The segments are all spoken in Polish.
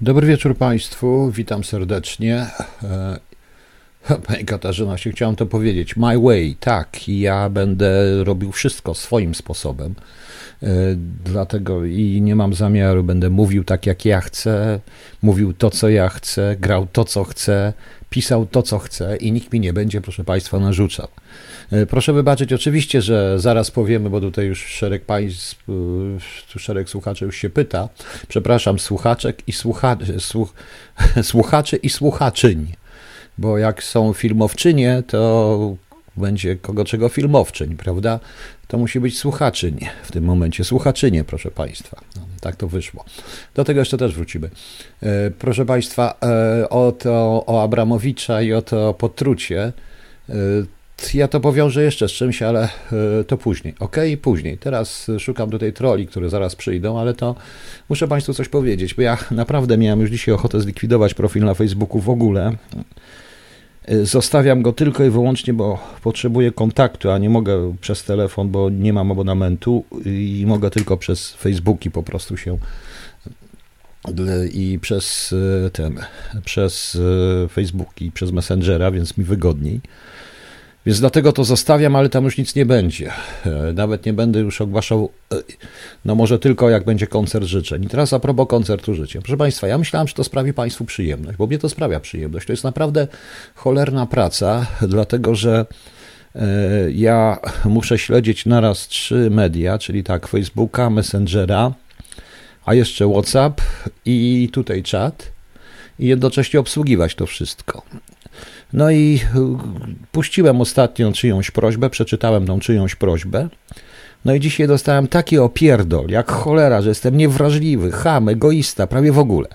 Dobry wieczór Państwu, witam serdecznie. Pani Katarzyna, się chciałem to powiedzieć. My way, tak, ja będę robił wszystko swoim sposobem. E, dlatego i nie mam zamiaru, będę mówił tak jak ja chcę, mówił to co ja chcę, grał to co chcę, pisał to co chcę i nikt mi nie będzie, proszę Państwa, narzucał. E, proszę wybaczyć, oczywiście, że zaraz powiemy, bo tutaj już szereg państw, e, szereg słuchaczy już się pyta. Przepraszam, słuchaczek i słuchaczy, słuch, słuchaczy i słuchaczyń, bo jak są filmowczynie, to będzie kogo czego filmowczyń, prawda? To musi być słuchaczyń w tym momencie, słuchaczynie, proszę Państwa. No, tak to wyszło. Do tego jeszcze też wrócimy. E, proszę Państwa, o to o Abramowicza i o to potrucie ja to powiążę jeszcze z czymś, ale e, to później. Ok, później. Teraz szukam tutaj troli, które zaraz przyjdą, ale to muszę Państwu coś powiedzieć, bo ja naprawdę miałem już dzisiaj ochotę zlikwidować profil na Facebooku w ogóle. E, zostawiam go tylko i wyłącznie, bo potrzebuję kontaktu, a nie mogę przez telefon, bo nie mam abonamentu i mogę tylko przez Facebooki po prostu się i przez e, ten, przez Facebooki, przez Messengera, więc mi wygodniej. Więc dlatego to zostawiam, ale tam już nic nie będzie. E, nawet nie będę już ogłaszał, e, no może tylko jak będzie koncert życzeń. I teraz a propos koncertu życzeń. Proszę Państwa, ja myślałem, że to sprawi Państwu przyjemność, bo mnie to sprawia przyjemność. To jest naprawdę cholerna praca, dlatego że e, ja muszę śledzić naraz trzy media, czyli tak Facebooka, Messengera, a jeszcze WhatsApp i tutaj czat i jednocześnie obsługiwać to wszystko. No i y, puściłem ostatnią czyjąś prośbę, przeczytałem tą czyjąś prośbę. No i dzisiaj dostałem taki opierdol, jak cholera, że jestem niewrażliwy, ham, egoista, prawie w ogóle.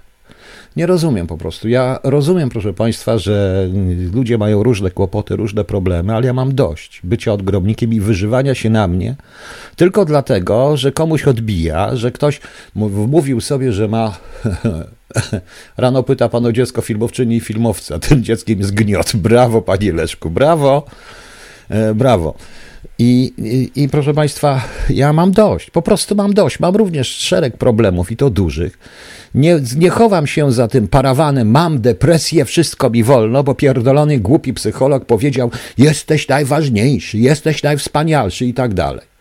Nie rozumiem po prostu. Ja rozumiem, proszę Państwa, że ludzie mają różne kłopoty, różne problemy, ale ja mam dość bycia odgrobnikiem i wyżywania się na mnie tylko dlatego, że komuś odbija, że ktoś mówił sobie, że ma Rano pyta pan o dziecko filmowczyni i filmowca. Tym dzieckiem jest gniot. Brawo, panie Leszku, brawo. E, brawo. I, i, I, proszę Państwa, ja mam dość, po prostu mam dość. Mam również szereg problemów i to dużych. Nie, nie chowam się za tym parawanem, mam depresję, wszystko mi wolno, bo pierdolony głupi psycholog powiedział: Jesteś najważniejszy, jesteś najwspanialszy i tak dalej.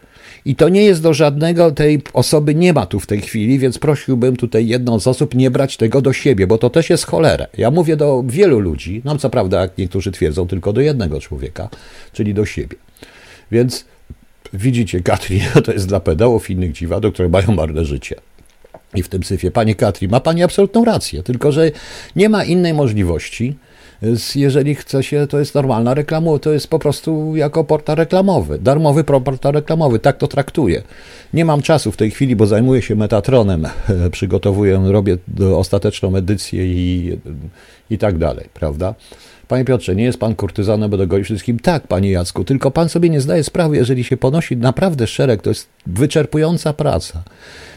I to nie jest do żadnego, tej osoby nie ma tu w tej chwili, więc prosiłbym tutaj jedną z osób nie brać tego do siebie, bo to też jest cholerę. Ja mówię do wielu ludzi, no co prawda, jak niektórzy twierdzą, tylko do jednego człowieka, czyli do siebie. Więc widzicie, Katrin, to jest dla pedałów i innych dziwadów, które mają marne życie. I w tym syfie, Pani Katrin, ma Pani absolutną rację, tylko że nie ma innej możliwości, jeżeli chce się, to jest normalna reklama, to jest po prostu jako portal reklamowy, darmowy portal reklamowy, tak to traktuję. Nie mam czasu w tej chwili, bo zajmuję się Metatronem, przygotowuję, robię ostateczną edycję i, i tak dalej, prawda? Panie Piotrze, nie jest pan kurtyzanem, bo dogoi wszystkim. Tak, panie Jacku, tylko pan sobie nie zdaje sprawy, jeżeli się ponosi naprawdę szereg, to jest wyczerpująca praca.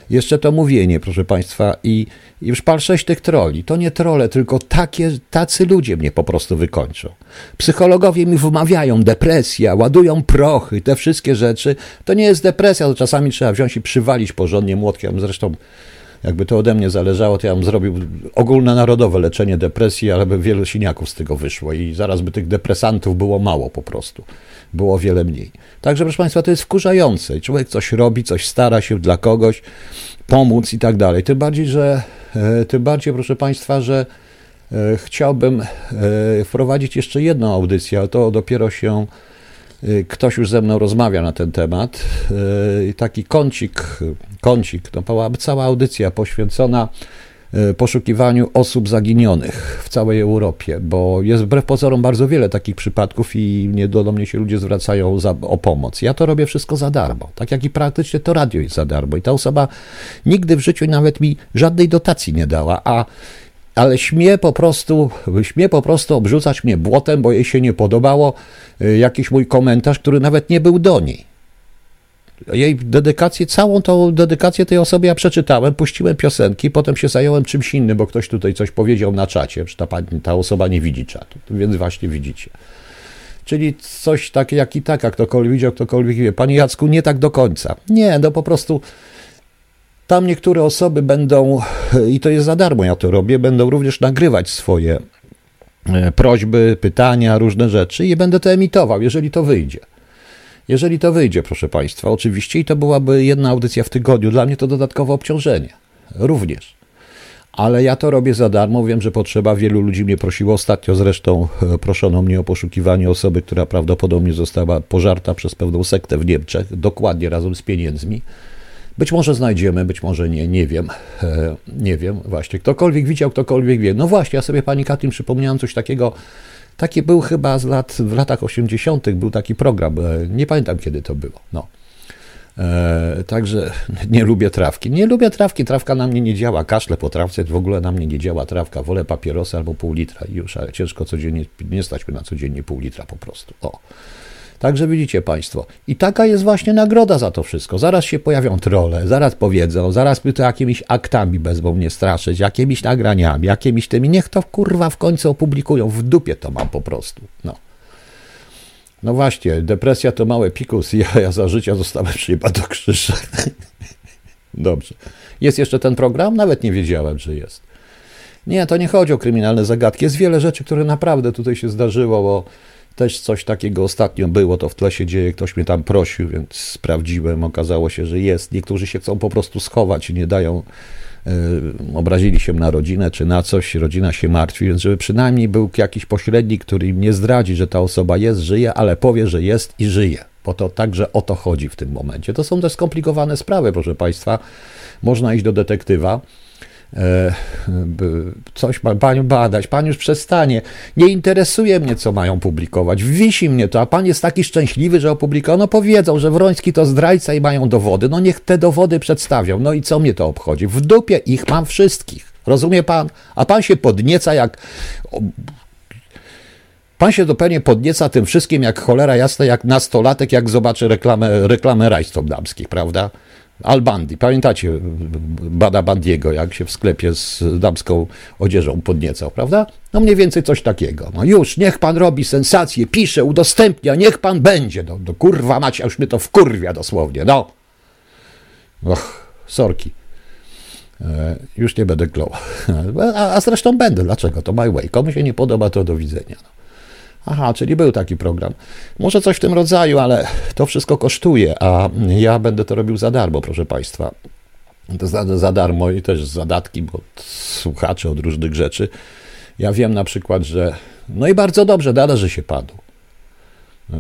Jeszcze to mówienie, proszę Państwa, i, już pal sześć tych troli. To nie trole, tylko takie, tacy ludzie mnie po prostu wykończą. Psychologowie mi wymawiają depresja, ładują prochy, te wszystkie rzeczy. To nie jest depresja, to czasami trzeba wziąć i przywalić porządnie młotkiem. Zresztą jakby to ode mnie zależało, to ja bym zrobił ogólnonarodowe leczenie depresji, ale by wielu siniaków z tego wyszło i zaraz by tych depresantów było mało po prostu. Było wiele mniej. Także, proszę Państwa, to jest wkurzające. Człowiek coś robi, coś stara się dla kogoś pomóc i tak dalej. Tym bardziej, że, e, tym bardziej, proszę Państwa, że e, chciałbym e, wprowadzić jeszcze jedną audycję, ale to dopiero się ktoś już ze mną rozmawia na ten temat. Y, taki kącik, kącik, to była cała audycja poświęcona y, poszukiwaniu osób zaginionych w całej Europie, bo jest wbrew pozorom bardzo wiele takich przypadków i nie do mnie się ludzie zwracają za, o pomoc. Ja to robię wszystko za darmo, tak jak i praktycznie to radio jest za darmo i ta osoba nigdy w życiu nawet mi żadnej dotacji nie dała, a ale śmie po prostu, śmie po prostu obrzucać mnie błotem, bo jej się nie podobało y, jakiś mój komentarz, który nawet nie był do niej. Jej dedykację, całą tą dedykację tej osobie ja przeczytałem, puściłem piosenki, potem się zająłem czymś innym, bo ktoś tutaj coś powiedział na czacie, że ta, ta osoba nie widzi czatu, więc właśnie widzicie. Czyli coś takie jak i tak, jak ktokolwiek widział, ktokolwiek wie. Panie Jacku, nie tak do końca. Nie, no po prostu Tam niektóre osoby będą, i to jest za darmo, ja to robię, będą również nagrywać swoje e, prośby, pytania, różne rzeczy i będę to emitował, jeżeli to wyjdzie. Jeżeli to wyjdzie, proszę Państwa, oczywiście, i to byłaby jedna audycja w tygodniu, dla mnie to dodatkowe obciążenie. Również. Ale ja to robię za darmo. Wiem, że potrzeba. Wielu ludzi mnie prosiło. Ostatnio zresztą e, proszono mnie o poszukiwanie osoby, która prawdopodobnie została pożarta przez pewną sektę w Niemczech, dokładnie razem z pieniędzmi. Być może znajdziemy, być może nie, nie wiem. E, nie wiem, właśnie. Ktokolwiek widział, ktokolwiek wie. No właśnie, ja sobie pani Katrin przypomniałem coś takiego. Taki był chyba z lat, w latach 80. był taki program. E, nie pamiętam kiedy to było. No. E, także nie lubię trawki. Nie lubię trawki, trawka na mnie nie działa. Kaszle po trawce w ogóle na mnie nie działa trawka. Wolę papierosy albo pół litra już, ale ciężko codziennie, nie stać mnie na codziennie pół litra po prostu. O. Także widzicie Państwo. I taka jest właśnie nagroda za to wszystko. Zaraz się pojawią trole, zaraz powiedzą, zaraz by to jakimiś aktami bezwą mnie straszyć, jakimiś nagraniami, jakimiś tymi. Niech to kurwa w końcu opublikują. W dupie to mam po prostu. No. No właśnie, depresja to małe pikus i ja, ja za życia zostałem przyjeba do krzyża. Dobrze. Jest jeszcze ten program? Nawet nie wiedziałem, że jest. Nie, to nie chodzi o kryminalne zagadki. Jest wiele rzeczy, które naprawdę tutaj się zdarzyło, bo też coś takiego ostatnio było, to w tle się dzieje, ktoś mnie tam prosił, więc sprawdziłem, okazało się, że jest. Niektórzy się chcą po prostu schować i nie dają, yy, obrazili się na rodzinę czy na coś, rodzina się martwi, więc żeby przynajmniej był jakiś pośrednik, który im nie zdradzi, że ta osoba jest, żyje, ale powie, że jest i żyje. Bo to także o to chodzi w tym momencie. To są też skomplikowane sprawy, proszę Państwa. Można iść do detektywa coś ma panią badać, pan już przestanie. Nie interesuje mnie, co mają publikować. Wisi mnie to, a pan jest taki szczęśliwy, że opublikował. No powiedzą, że Wroński to zdrajca i mają dowody. No niech te dowody przedstawią. No i co mnie to obchodzi? W dupie ich mam wszystkich. Rozumie pan? A pan się podnieca jak Pan się zupełnie podnieca tym wszystkim, jak cholera jasna, jak nastolatek, jak zobaczy reklamę, reklamę rajstop damskich, prawda? Albandi, pamiętacie Bada Bandiego, jak się w sklepie z damską odzieżą podniecał, prawda? No mniej więcej coś takiego. No już, niech pan robi sensację, pisze, udostępnia, niech pan będzie. No, no kurwa macie, już mnie to wkurwia dosłownie, no. Och, sorki. E, już nie będę klął. A, a zresztą będę. Dlaczego? To my way. Komu się nie podoba, to do widzenia. Aha, czyli był taki program. Może coś w tym rodzaju, ale to wszystko kosztuje, a ja będę to robił za darmo, proszę Państwa. To za, za darmo i też zadatki, bo słuchacze od różnych rzeczy. Ja wiem na przykład, że no i bardzo dobrze, należy się panu.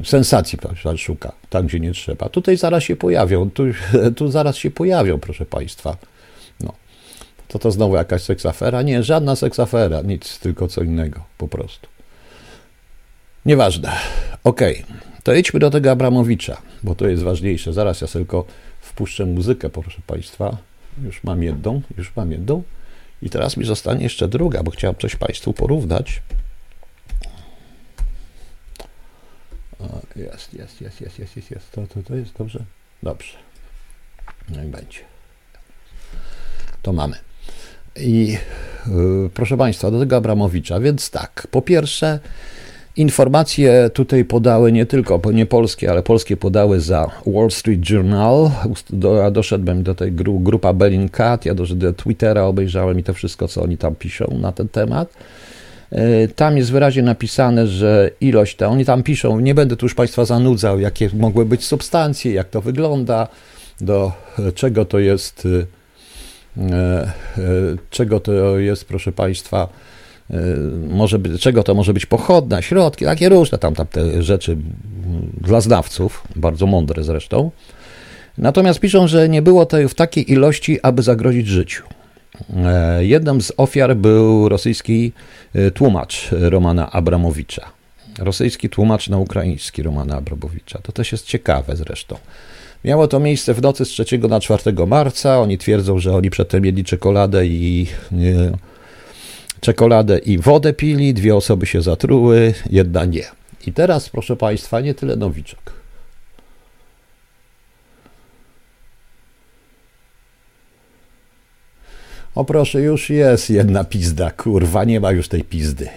Sensacji pan szuka, tam gdzie nie trzeba. Tutaj zaraz się pojawią, tu, tu zaraz się pojawią, proszę Państwa. No. To to znowu jakaś seksafera? Nie, żadna seksafera, nic, tylko co innego, po prostu. Nieważne. Okej, okay. to idźmy do tego Abramowicza, bo to jest ważniejsze. Zaraz ja tylko wpuszczę muzykę, proszę Państwa. Już mam jedną, już mam jedną. I teraz mi zostanie jeszcze druga, bo chciałem coś Państwu porównać. Jest, jest, jest, jest, jest, jest, jest. To, to, to jest dobrze? Dobrze. I będzie. To mamy. I yy, proszę Państwa, do tego Abramowicza, więc tak, po pierwsze, Informacje tutaj podały nie tylko, nie polskie, ale polskie podały za Wall Street Journal. Do, doszedłem do tej gru, grupa Bellingcat, ja doszedłem do Twittera, obejrzałem i to wszystko, co oni tam piszą na ten temat. E, tam jest wyraźnie napisane, że ilość, ta, oni tam piszą, nie będę tu już Państwa zanudzał, jakie mogły być substancje, jak to wygląda, do czego to jest, e, e, czego to jest, proszę Państwa, może być, czego to może być pochodna, środki, takie różne tam, tam te rzeczy dla znawców, bardzo mądre zresztą. Natomiast piszą, że nie było to w takiej ilości, aby zagrozić życiu. E, jedną z ofiar był rosyjski e, tłumacz Romana Abramowicza. Rosyjski tłumacz na ukraiński Romana Abramowicza. To też jest ciekawe zresztą. Miało to miejsce w nocy z 3 na 4 marca. Oni twierdzą, że oni przedtem jedli czekoladę i e, czekoladę i wodę pili, dwie osoby się zatruły, jedna nie. I teraz, proszę Państwa, nie tyle nowiczek. O proszę, już jest jedna pizda, kurwa, nie ma już tej pizdy.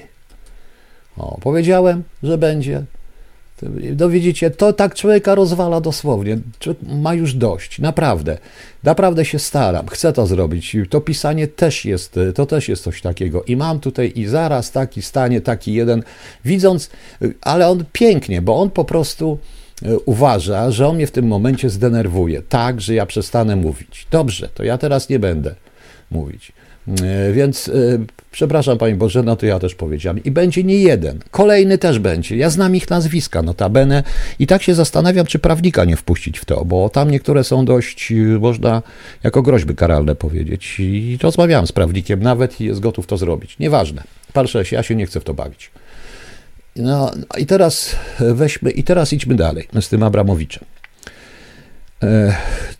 O, powiedziałem, że będzie. No widzicie, to tak człowieka rozwala dosłownie. Człowiek ma już dość, naprawdę. Naprawdę się staram, chcę to zrobić. To pisanie też jest, to też jest coś takiego. I mam tutaj i zaraz taki stanie, taki jeden, widząc, ale on pięknie, bo on po prostu e, uważa, że on mnie w tym momencie zdenerwuje, tak, że ja przestanę mówić. Dobrze, to ja teraz nie będę mówić. E, więc e, przepraszam Pani Boże, no to ja też powiedziałem. I będzie nie jeden. Kolejny też będzie. Ja znam ich nazwiska, notabene. I tak się zastanawiam, czy prawnika nie wpuścić w to, bo tam niektóre są dość, e, można jako groźby karalne powiedzieć. I rozmawiałem z prawnikiem nawet i jest gotów to zrobić. Nieważne. Patrzę się, ja się nie chcę w to bawić. No i teraz weźmy, i teraz idźmy dalej z tym Abramowiczem.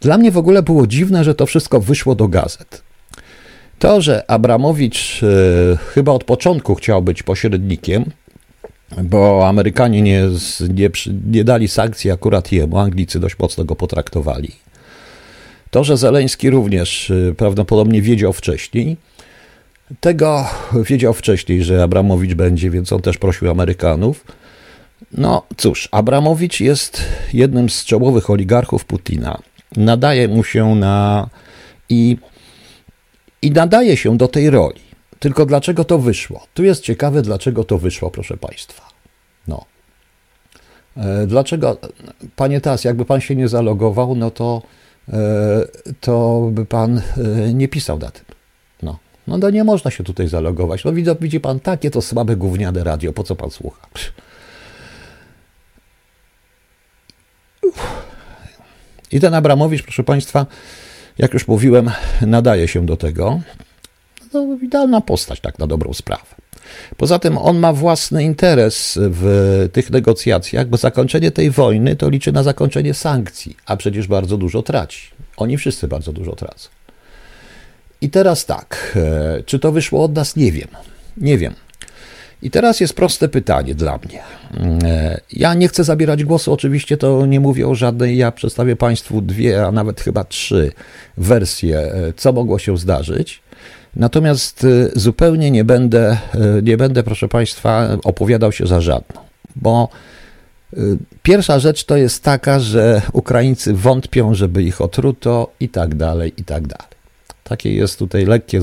Dla mnie w ogóle było dziwne, że to wszystko wyszło do gazet. To, że Abramowicz e, chyba od początku chciał być pośrednikiem, bo Amerykanie nie, nie, nie dali sankcji akurat jemu, Anglicy dość mocno go potraktowali. To, że Zeleński również e, prawdopodobnie wiedział wcześniej, tego wiedział wcześniej, że Abramowicz będzie, więc on też prosił Amerykanów. No cóż, Abramowicz jest jednym z czołowych oligarchów Putina. Nadaje mu się na i i nadaje się do tej roli. Tylko dlaczego to wyszło? Tu jest ciekawe, dlaczego to wyszło, proszę Państwa. No. E, dlaczego, panie Tas, jakby pan się nie zalogował, no to, e, to by pan e, nie pisał na tym. No. No to nie można się tutaj zalogować. No widzi, widzi pan, takie to słabe gówniane radio, po co pan słucha? I ten Abramowicz, proszę Państwa, jak już mówiłem, nadaje się do tego. To idealna postać, tak na dobrą sprawę. Poza tym on ma własny interes w tych negocjacjach, bo zakończenie tej wojny to liczy na zakończenie sankcji, a przecież bardzo dużo traci. Oni wszyscy bardzo dużo tracą. I teraz tak, e, czy to wyszło od nas? Nie wiem. Nie wiem. I teraz jest proste pytanie dla mnie. E, ja nie chcę zabierać głosu, oczywiście to nie mówię o żadnej, ja przedstawię Państwu dwie, a nawet chyba trzy wersje, e, co mogło się zdarzyć. Natomiast e, zupełnie nie będę, nie będę, proszę Państwa, opowiadał się za żadną, bo pierwsza rzecz to jest taka, że Ukraińcy wątpią, żeby ich otruto i tak dalej, i tak dalej. Takie jest tutaj lekkie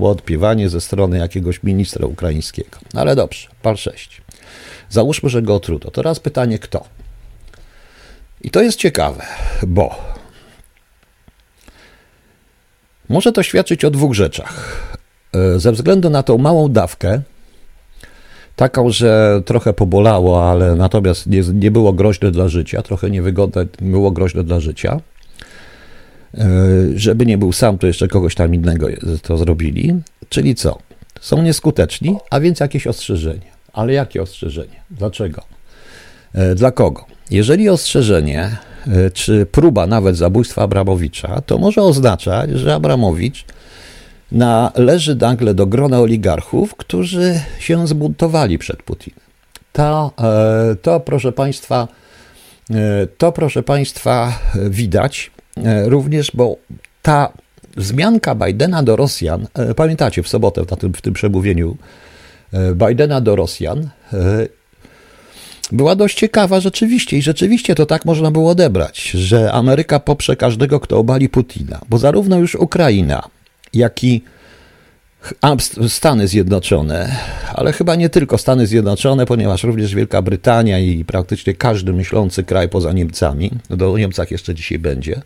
podpiewanie ze strony jakiegoś ministra ukraińskiego. No ale dobrze, pal 6. Załóżmy, że go otruto. Teraz pytanie kto? I to jest ciekawe, bo może to świadczyć o dwóch rzeczach. E, ze względu na tą małą dawkę, taką, że trochę pobolało, ale natomiast nie, nie było groźne dla życia, trochę niewygodne było groźne dla życia. E, żeby nie był sam, to jeszcze kogoś tam innego to zrobili. Czyli co? Są nieskuteczni, a więc jakieś ostrzeżenie. Ale jakie ostrzeżenie? Dlaczego? E, dla kogo? Jeżeli ostrzeżenie, e, czy próba nawet zabójstwa Abramowicza, to może oznaczać, że Abramowicz należy nagle do grona oligarchów, którzy się zbuntowali przed Putinem. To, to proszę Państwa, to proszę Państwa widać również, bo ta wzmianka Bidena do Rosjan, e, pamiętacie w sobotę na tym, w tym przemówieniu e, Bidena do Rosjan, była dość ciekawa rzeczywiście i rzeczywiście to tak można było odebrać, że Ameryka poprze każdego, kto obali Putina, bo zarówno już Ukraina, jak i Stany Zjednoczone, ale chyba nie tylko Stany Zjednoczone, ponieważ również Wielka Brytania i praktycznie każdy myślący kraj poza Niemcami, no do Niemcach jeszcze dzisiaj będzie,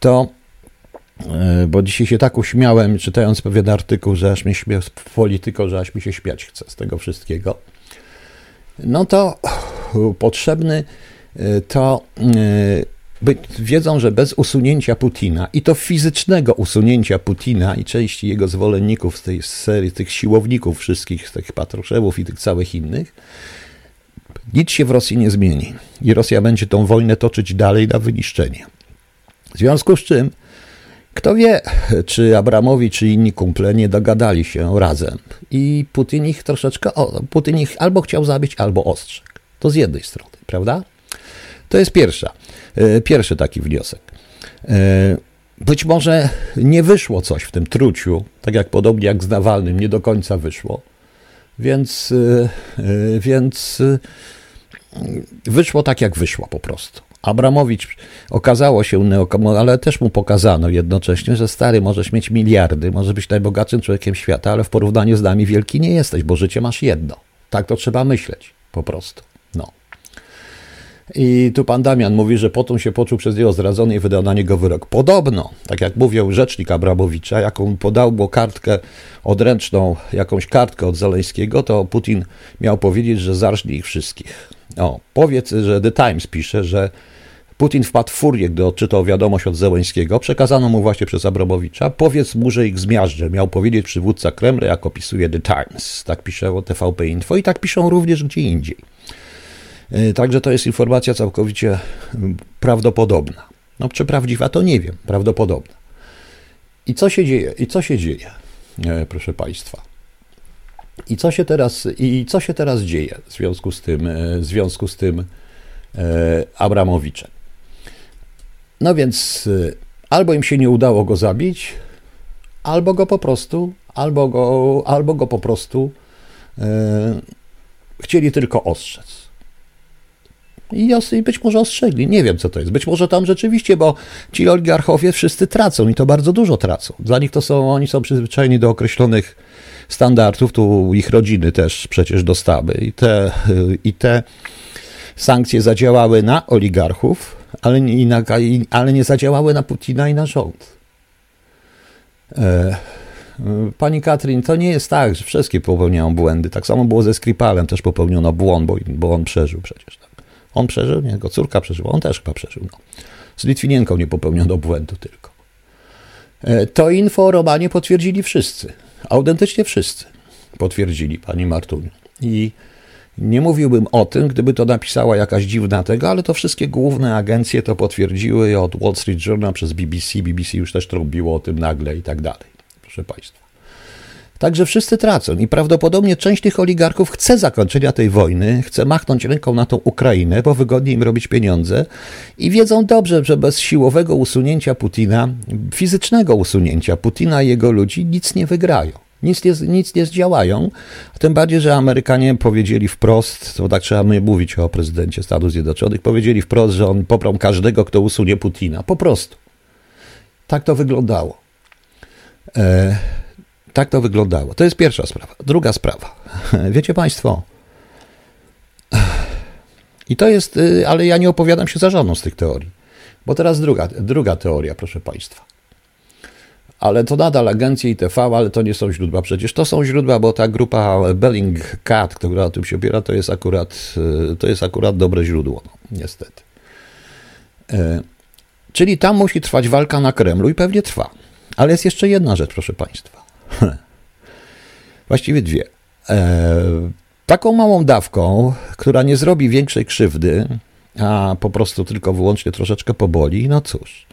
to e, bo dzisiaj się tak uśmiałem, czytając pewien artykuł, że aż mi śmie polityko, że aż mi się śmiać chce z tego wszystkiego. No to potrzebny e, to e, wiedzą, że bez usunięcia Putina i to fizycznego usunięcia Putina i części jego zwolenników z tej serii, tych siłowników wszystkich, z tych patroszewów i tych całych innych, nic się w Rosji nie zmieni. I Rosja będzie tą wojnę toczyć dalej na wyniszczenie. W związku z czym, kto wie, czy Abramowi, czy inni kumple nie dogadali się razem i Putin ich troszeczkę, o, Putin ich albo chciał zabić, albo ostrzegł. To z jednej strony, prawda? To jest pierwsza, pierwszy taki wniosek. E, być może nie wyszło coś w tym truciu, tak jak podobnie jak z Nawalnym, nie do końca wyszło. Więc, e, więc wyszło tak, jak wyszło po prostu. Abramowicz okazało się, ale też mu pokazano jednocześnie, że stary, możesz mieć miliardy, możesz być najbogatszym człowiekiem świata, ale w porównaniu z nami wielki nie jesteś, bo życie masz jedno. Tak to trzeba myśleć, po prostu. I tu pan Damian mówi, że potem się poczuł przez niego zdradzony i wydał na niego wyrok. Podobno, tak jak mówił rzecznik Abramowicza, jaką podał mu kartkę odręczną, jakąś kartkę od Zaleńskiego, to Putin miał powiedzieć, że zarżnie ich wszystkich. O, powiedz, że The Times pisze, że Putin wpadł w furię, gdy odczytał wiadomość od Zełęńskiego, przekazano mu właśnie przez Abramowicza. Powiedz mu, że ich zmiażdżę, miał powiedzieć przywódca Kremla, jak opisuje The Times. Tak pisze TVP Info i tak piszą również gdzie indziej. E, także to jest informacja całkowicie prawdopodobna. No, czy prawdziwa, to nie wiem, prawdopodobna. I co się dzieje? I co się dzieje, e, proszę Państwa? I co się teraz, i co się teraz dzieje w związku z tym, e, w związku z tym Abramowiczem? No więc albo im się nie udało go zabić, albo go po prostu, albo go, albo go po prostu chcieli tylko ostrzec. I, być może ostrzegli. Nie wiem, co to jest. Być może tam rzeczywiście, bo ci oligarchowie wszyscy tracą i to bardzo dużo tracą. Dla nich to są, oni są przyzwyczajeni do określonych standardów, tu ich rodziny też przecież dostały i te, i te sankcje zadziałały na oligarchów, ale nie, na, ale nie zadziałały na Putina i na rząd. E, pani Katrin, to nie jest tak, że wszystkie popełniają błędy. Tak samo było ze Skripalem, też popełniono błąd, bo, bo on przeżył przecież. Tak. On przeżył, nie, jego córka przeżyła, on też chyba przeżył. No. Z Litwinienką nie popełniono błędu tylko. E, to info o Romanie potwierdzili wszyscy. Autentycznie wszyscy potwierdzili, pani Martuniu. I nie mówiłbym o tym, gdyby to napisała jakaś dziwna tego, ale to wszystkie główne agencje to potwierdziły od Wall Street Journal przez BBC. BBC już też trąbiło o tym nagle i tak dalej. Proszę Państwa. Także wszyscy tracą i prawdopodobnie część tych oligarchów chce zakończenia tej wojny, chce machnąć ręką na tą Ukrainę, bo wygodniej im robić pieniądze i wiedzą dobrze, że bez siłowego usunięcia Putina, fizycznego usunięcia Putina i jego ludzi nic nie wygrają. Nic nie, nic nie zdziałają, tym bardziej, że Amerykanie powiedzieli wprost, to tak trzeba mówić o prezydencie Stanów Zjednoczonych, powiedzieli wprost, że on poprą każdego, kto usunie Putina. Po prostu. Tak to wyglądało. E, tak to wyglądało. To jest pierwsza sprawa. Druga sprawa. Wiecie Państwo, i to jest, y, ale ja nie opowiadam się za żadną z tych teorii. Bo teraz druga, druga teoria, proszę Państwa. Ale to nadal agencje ITV, ale to nie są źródła. Przecież to są źródła, bo ta grupa Bellingcat, która o tym się opiera, to jest akurat, y, to jest akurat dobre źródło, no, niestety. E, czyli tam musi trwać walka na Kremlu i pewnie trwa. Ale jest jeszcze jedna rzecz, proszę Państwa. Właściwie dwie. E, taką małą dawką, która nie zrobi większej krzywdy, a po prostu tylko wyłącznie troszeczkę poboli, no cóż.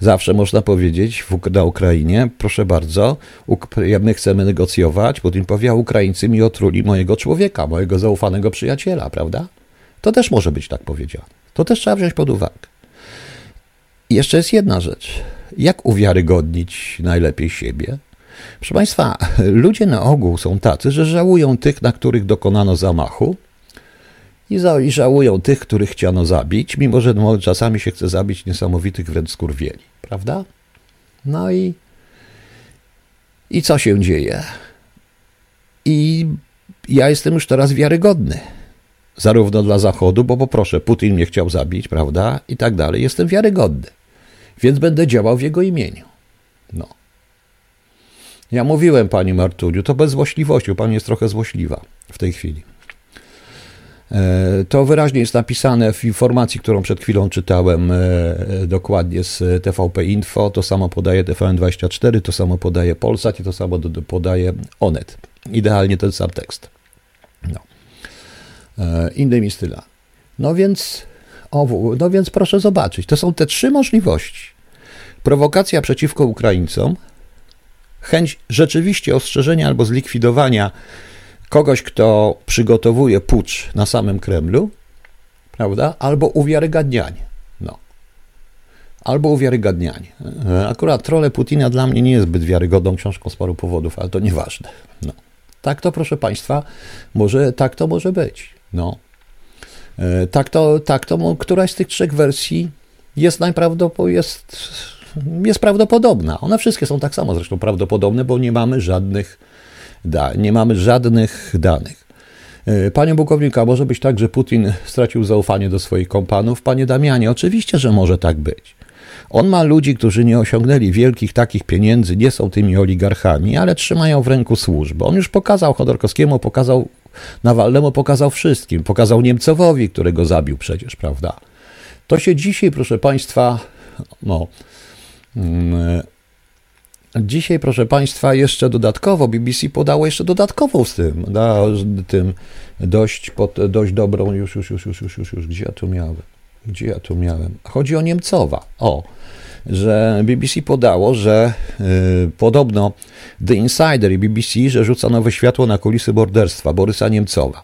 Zawsze można powiedzieć na Ukrainie, proszę bardzo, my chcemy negocjować, Putin powie, a Ukraińcy mi otruli mojego człowieka, mojego zaufanego przyjaciela, prawda? To też może być tak powiedziane. To też trzeba wziąć pod uwagę. I jeszcze jest jedna rzecz. Jak uwiarygodnić najlepiej siebie? Proszę Państwa, ludzie na ogół są tacy, że żałują tych, na których dokonano zamachu i, żałują tych, których chciano zabić, mimo że czasami się chce zabić niesamowitych wręcz skurwieli, prawda? No i, i co się dzieje? I ja jestem już teraz wiarygodny. Zarówno dla Zachodu, bo poproszę, Putin mnie chciał zabić, prawda? I tak dalej. Jestem wiarygodny. Więc będę działał w jego imieniu. No. Ja mówiłem pani Martuniu, to bez złośliwości, pani jest trochę złośliwa w tej chwili. E, to wyraźnie jest napisane w informacji, którą przed chwilą czytałem e, dokładnie z TVP Info. To samo podaje TVN24, to samo podaje Polsat i to samo podaje Onet. Idealnie ten sam tekst. No. E, innymi stylami. No więc, no więc proszę zobaczyć, to są te trzy możliwości. Prowokacja przeciwko Ukraińcom, chęć rzeczywiście ostrzeżenia albo zlikwidowania kogoś, kto przygotowuje pucz na samym Kremlu, prawda? Albo uwiarygadnianie. No. Albo uwiarygadnianie. E, akurat Trole Putina dla mnie nie jest zbyt wiarygodną książką z paru powodów, ale to nieważne. No. Tak to, proszę Państwa, może, tak to może być. No. Tak to, tak to któraś z tych trzech wersji jest najprawdopodobniej, jest, jest prawdopodobna. One wszystkie są tak samo zresztą prawdopodobne, bo nie mamy żadnych, da, nie mamy żadnych danych. Panie Bukownika, może być tak, że Putin stracił zaufanie do swoich kompanów? Panie Damianie, oczywiście, że może tak być. On ma ludzi, którzy nie osiągnęli wielkich takich pieniędzy, nie są tymi oligarchami, ale trzymają w ręku służbę. On już pokazał Chodorkowskiemu, pokazał Nawalnemu, pokazał wszystkim. Pokazał Niemcowowi, którego zabił przecież, prawda? To się dzisiaj, proszę Państwa, no. Mm, dzisiaj, proszę Państwa, jeszcze dodatkowo BBC podało jeszcze dodatkową z tym, da, tym dość, pod, dość dobrą, już, już, już, już, już, już, już, gdzie ja tu miałem? Gdzie ja tu miałem? Chodzi o Niemcowa. O, że BBC podało, że y, podobno The Insider i BBC, że rzuca nowe światło na kulisy morderstwa Borysa Niemcowa.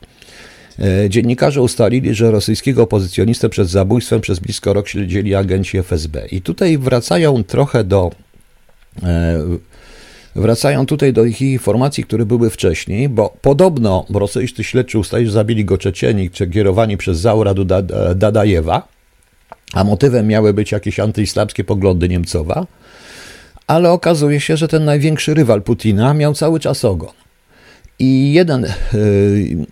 Y, dziennikarze ustalili, że rosyjskiego opozycjonistę przed zabójstwem przez blisko rok śledzili agenci FSB. I tutaj wracają trochę do. Y, wracają tutaj do ich informacji, które były wcześniej, bo podobno rosyjscy śledczy ustali, że zabili go Czeczeni, kierowani przez Zaura Dadajewa, a motywem miały być jakieś antyislamskie poglądy Niemcowa, ale okazuje się, że ten największy rywal Putina miał cały czas ogon. I jeden yy,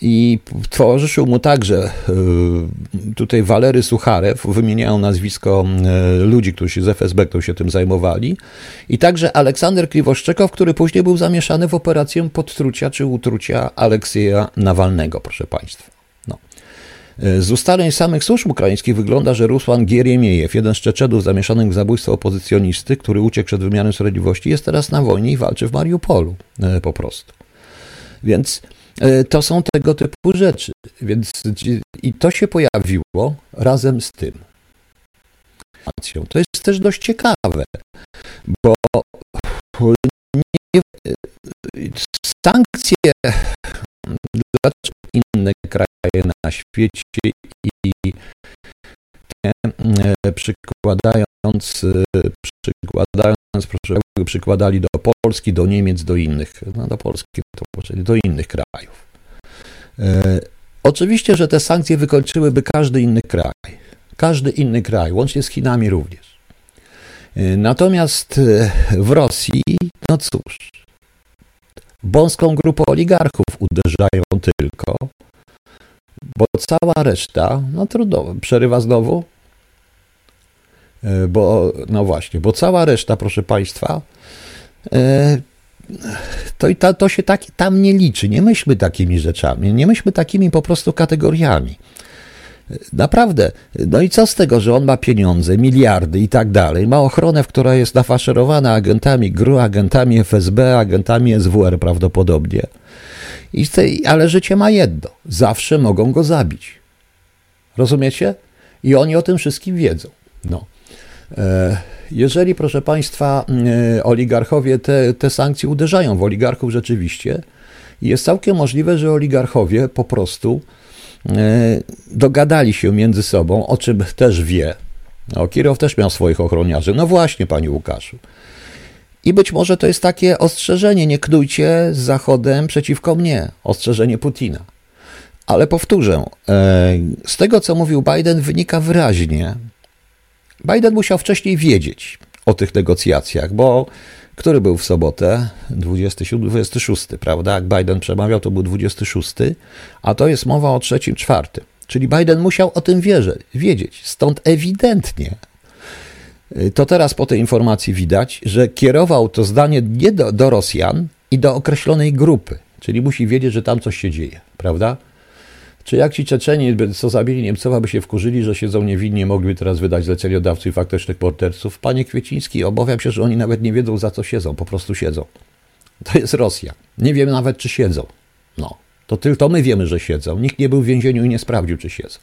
i towarzyszył mu także yy, tutaj Walery Sucharew, wymieniają nazwisko yy, ludzi, którzy z FSB którzy się tym zajmowali, i także Aleksander Kliwoszczekow, który później był zamieszany w operację podtrucia czy utrucia Aleksieja Nawalnego, proszę Państwa. E, z ustaleń samych służb ukraińskich wygląda, że Rusłan Gieremiejew, jeden z Czeczedów zamieszanych w zabójstwo opozycjonisty, który uciekł przed wymiarem sprawiedliwości, jest teraz na wojnie i walczy w Mariupolu e, po prostu. Więc e, to są tego typu rzeczy. Więc i to się pojawiło razem z tym. To jest też dość ciekawe, bo nie, sankcje dlaczego inne kraje na świecie i e, przykładając, e, przykładając proszę, przykładali do Polski, do Niemiec, do innych, no do Polski, do innych krajów. E, oczywiście, że te sankcje wykończyłyby każdy inny kraj. Każdy inny kraj, łącznie z Chinami również. Natomiast w Rosji, no cóż, wąską grupę oligarchów uderzają tylko, bo cała reszta, no trudno, przerywa znowu, e, bo, no właśnie, bo cała reszta, proszę Państwa, e, to, to, to się tak, tam nie liczy. Nie myślmy takimi rzeczami, nie myślmy takimi po prostu kategoriami. Naprawdę. No i co z tego, że on ma pieniądze, miliardy i tak dalej, ma ochronę, która jest nafaszerowana agentami GRU, agentami FSB, agentami SWR prawdopodobnie. I ale życie ma jedno. Zawsze mogą go zabić. Rozumiecie? I oni o tym wszystkim wiedzą. No. E, jeżeli, proszę Państwa, e, oligarchowie te, te sankcje uderzają w oligarchów rzeczywiście, jest całkiem możliwe, że oligarchowie po prostu E, dogadali się między sobą, o czym też wie. No, Kirow też miał swoich ochroniarzy. No właśnie, panie Łukaszu. I być może to jest takie ostrzeżenie, nie knujcie z Zachodem przeciwko mnie, ostrzeżenie Putina. Ale powtórzę, z tego co mówił Biden wynika wyraźnie, Biden musiał wcześniej wiedzieć o tych negocjacjach, bo który był w sobotę, 27, 26, prawda? Jak Biden przemawiał, to był 26, a to jest mowa o trzecim, czwartym. Czyli Biden musiał o tym wierzyć, wiedzieć. Stąd ewidentnie to teraz po tej informacji widać, że kierował to zdanie nie do, do Rosjan i do określonej grupy, czyli musi wiedzieć, że tam coś się dzieje, prawda? Czy jak ci Czeczeni, co zabili Niemcowa, by się wkurzyli, że siedzą niewinnie, mogliby teraz wydać zleceniodawców i faktycznych morderców? Panie Kwieciński, obawiam się, że oni nawet nie wiedzą, za co siedzą, po prostu siedzą. To jest Rosja. Nie wiem nawet, czy siedzą. No, to tylko my wiemy, że siedzą. Nikt nie był w więzieniu i nie sprawdził, czy siedzą.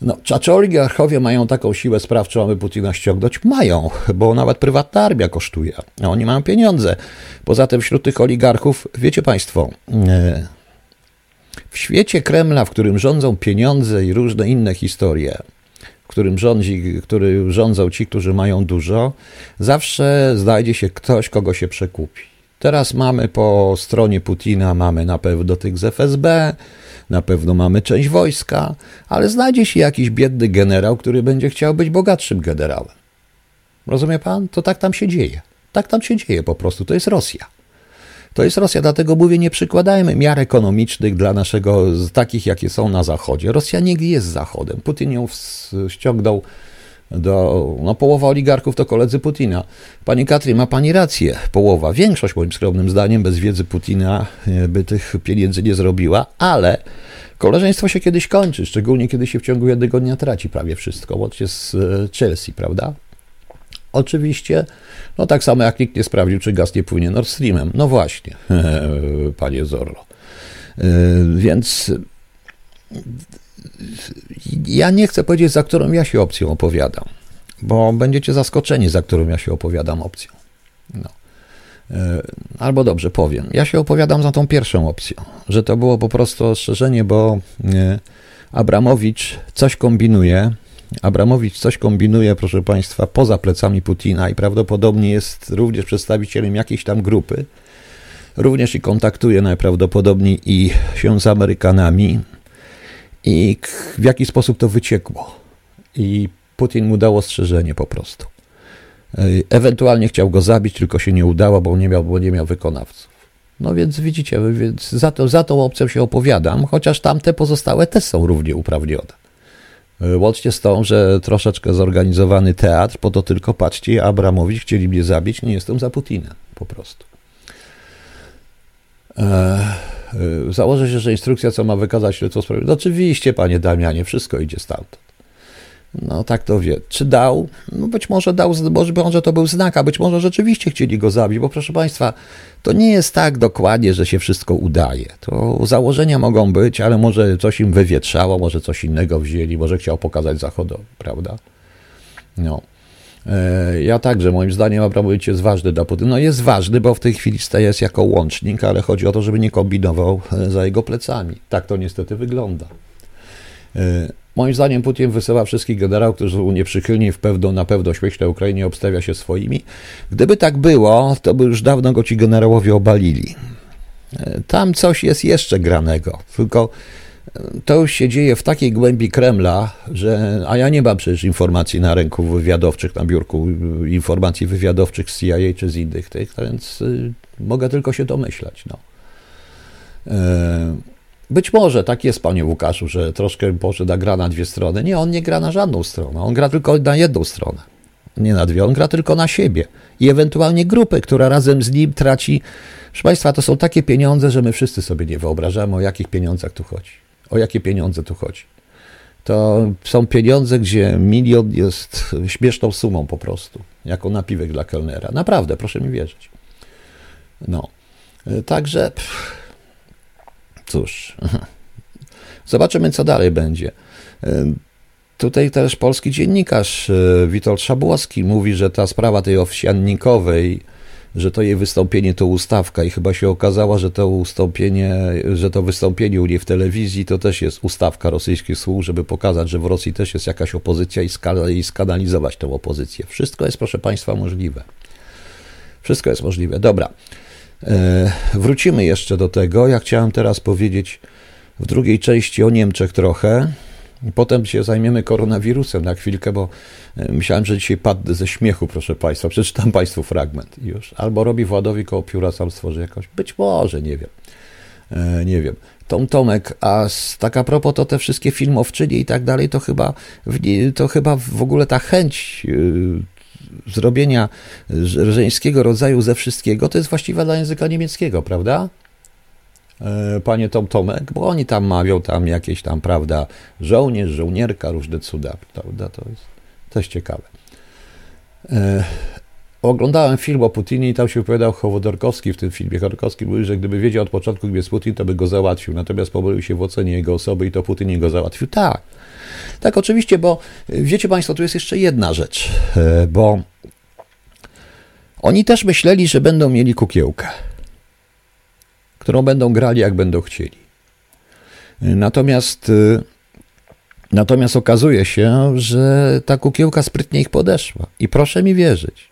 No, czy oligarchowie mają taką siłę sprawczą, aby Putina ściągnąć? Mają, bo nawet prywatna armia kosztuje, a oni mają pieniądze. Poza tym wśród tych oligarchów, wiecie Państwo, e, w świecie Kremla, w którym rządzą pieniądze i różne inne historie, w którym rządzi, który rządzą ci, którzy mają dużo, zawsze znajdzie się ktoś, kogo się przekupi. Teraz mamy po stronie Putina, mamy na pewno tych z FSB, na pewno mamy część wojska, ale znajdzie się jakiś biedny generał, który będzie chciał być bogatszym generałem. Rozumie pan? To tak tam się dzieje. Tak tam się dzieje po prostu. To jest Rosja. To jest Rosja, dlatego mówię, nie przykładajmy miar ekonomicznych dla naszego, takich jakie są na Zachodzie. Rosja nie jest Zachodem. Putin ją ściągnął do, no połowa oligarchów to koledzy Putina. Pani Katry, ma pani rację, połowa, większość moim skromnym zdaniem bez wiedzy Putina e, by tych pieniędzy nie zrobiła, ale koleżeństwo się kiedyś kończy, szczególnie kiedy się w ciągu jednego dnia traci prawie wszystko, łącznie z e, Chelsea, prawda? Oczywiście, no tak samo jak nikt nie sprawdził, czy gaz nie płynie Nord Streamem. No właśnie, panie Zorro. E, więc ja nie chcę powiedzieć, za którą ja się opcją opowiadam, bo będziecie zaskoczeni, za którą ja się opowiadam opcją. No. E, albo dobrze powiem, ja się opowiadam za tą pierwszą opcją, że to było po prostu ostrzeżenie, bo Abramowicz coś kombinuje. Abramowicz coś kombinuje, proszę Państwa, poza plecami Putina i prawdopodobnie jest również przedstawicielem jakiejś tam grupy. Również i kontaktuje najprawdopodobniej i się z Amerykanami, i w jaki sposób to wyciekło. I Putin mu dał ostrzeżenie po prostu. E, ewentualnie chciał go zabić, tylko się nie udało, bo nie miał, bo nie miał wykonawców. No więc widzicie, więc za, to, za tą opcją się opowiadam, chociaż tamte pozostałe też są równie uprawnione. E, łącznie z tą, że troszeczkę zorganizowany teatr, po to tylko patrzcie, Abramowicz chcieli mnie zabić, nie jestem za Putinem, po prostu. Eee. Założę się, że instrukcja, co ma wykazać śledztwo sprawiedliwości. No oczywiście, panie Damianie, wszystko idzie stamtąd. No tak to wie. Czy dał? No być może dał, być może to był znak, a być może rzeczywiście chcieli go zabić, bo proszę państwa, to nie jest tak dokładnie, że się wszystko udaje. To założenia mogą być, ale może coś im wywietrzało, może coś innego wzięli, może chciał pokazać Zachodowi, prawda? No. E, ja także, moim zdaniem, Abramowicz jest ważny dla Putina. No jest ważny, bo w tej chwili staje się jako łącznik, ale chodzi o to, żeby nie kombinował e, za jego plecami. Tak to niestety wygląda. E, moim zdaniem Putin wysyła wszystkich generałów, którzy są nieprzychylni w pewną, na pewno śmieśle Ukrainie, obstawia się swoimi. Gdyby tak było, to by już dawno go ci generałowie obalili. Tam coś jest jeszcze granego, tylko to już się dzieje w takiej głębi Kremla, że, a ja nie mam przecież informacji na ręku wywiadowczych, na biurku informacji wywiadowczych z CIA czy z innych tych, więc mogę tylko się domyślać. No. E, być może tak jest, panie Łukaszu, że troszkę poszedł gra na dwie strony. Nie, on nie gra na żadną stronę, on gra tylko na jedną stronę. Nie na dwie, on gra tylko na siebie i ewentualnie grupę, która razem z nim traci. Proszę Państwa, to są takie pieniądze, że my wszyscy sobie nie wyobrażamy, o jakich pieniądzach tu chodzi. O jakie pieniądze tu chodzi? To są pieniądze, gdzie milion jest śmieszną sumą po prostu, jako napiwek dla kelnera. Naprawdę, proszę mi wierzyć. No. Także, pff, cóż, zobaczymy, co dalej będzie. Tutaj też polski dziennikarz e, Witold Szabłowski mówi, że ta sprawa tej owsiannikowej, że to jej wystąpienie to ustawka i chyba się okazało, że to wystąpienie, że to wystąpienie u niej w telewizji to też jest ustawka rosyjskich służb, żeby pokazać, że w Rosji też jest jakaś opozycja i, i skanalizować tę opozycję. Wszystko jest, proszę Państwa, możliwe. Wszystko jest możliwe. Dobra. E, wrócimy jeszcze do tego. Ja chciałem teraz powiedzieć w drugiej części o Niemczech trochę. Potem się zajmiemy koronawirusem na chwilkę, bo e, myślałem, że dzisiaj padnę ze śmiechu, proszę Państwa. Przeczytam Państwu fragment już. Albo robi Władowi koło pióra, sam stworzy jakoś. Być może, nie wiem. E, nie wiem. Tom Tomek, a tak a propos to te wszystkie filmowczynie i tak dalej, to chyba, to chyba w ogóle ta chęć e, zrobienia żeńskiego rodzaju ze wszystkiego, to jest właściwa dla języka niemieckiego, prawda? E, panie Tom Tomek, bo oni tam mawią tam jakieś tam, prawda, żołnierz, żołnierka, różne cuda, prawda, to jest też ciekawe. E, oglądałem film o Putinie i tam się wypowiadał Chowodorkowski w tym filmie. Chodorkowski mówił, że gdyby wiedział od początku, kim jest Putin, to by go załatwił. Natomiast pomylił się w ocenie jego osoby i to Putin go załatwił. Tak. Tak, oczywiście, bo wiecie Państwo, tu jest jeszcze jedna rzecz, e, bo oni też myśleli, że będą mieli kukiełkę którą będą grali jak będą chcieli. Natomiast, y, natomiast okazuje się, że ta kukiełka sprytnie ich podeszła. I proszę mi wierzyć,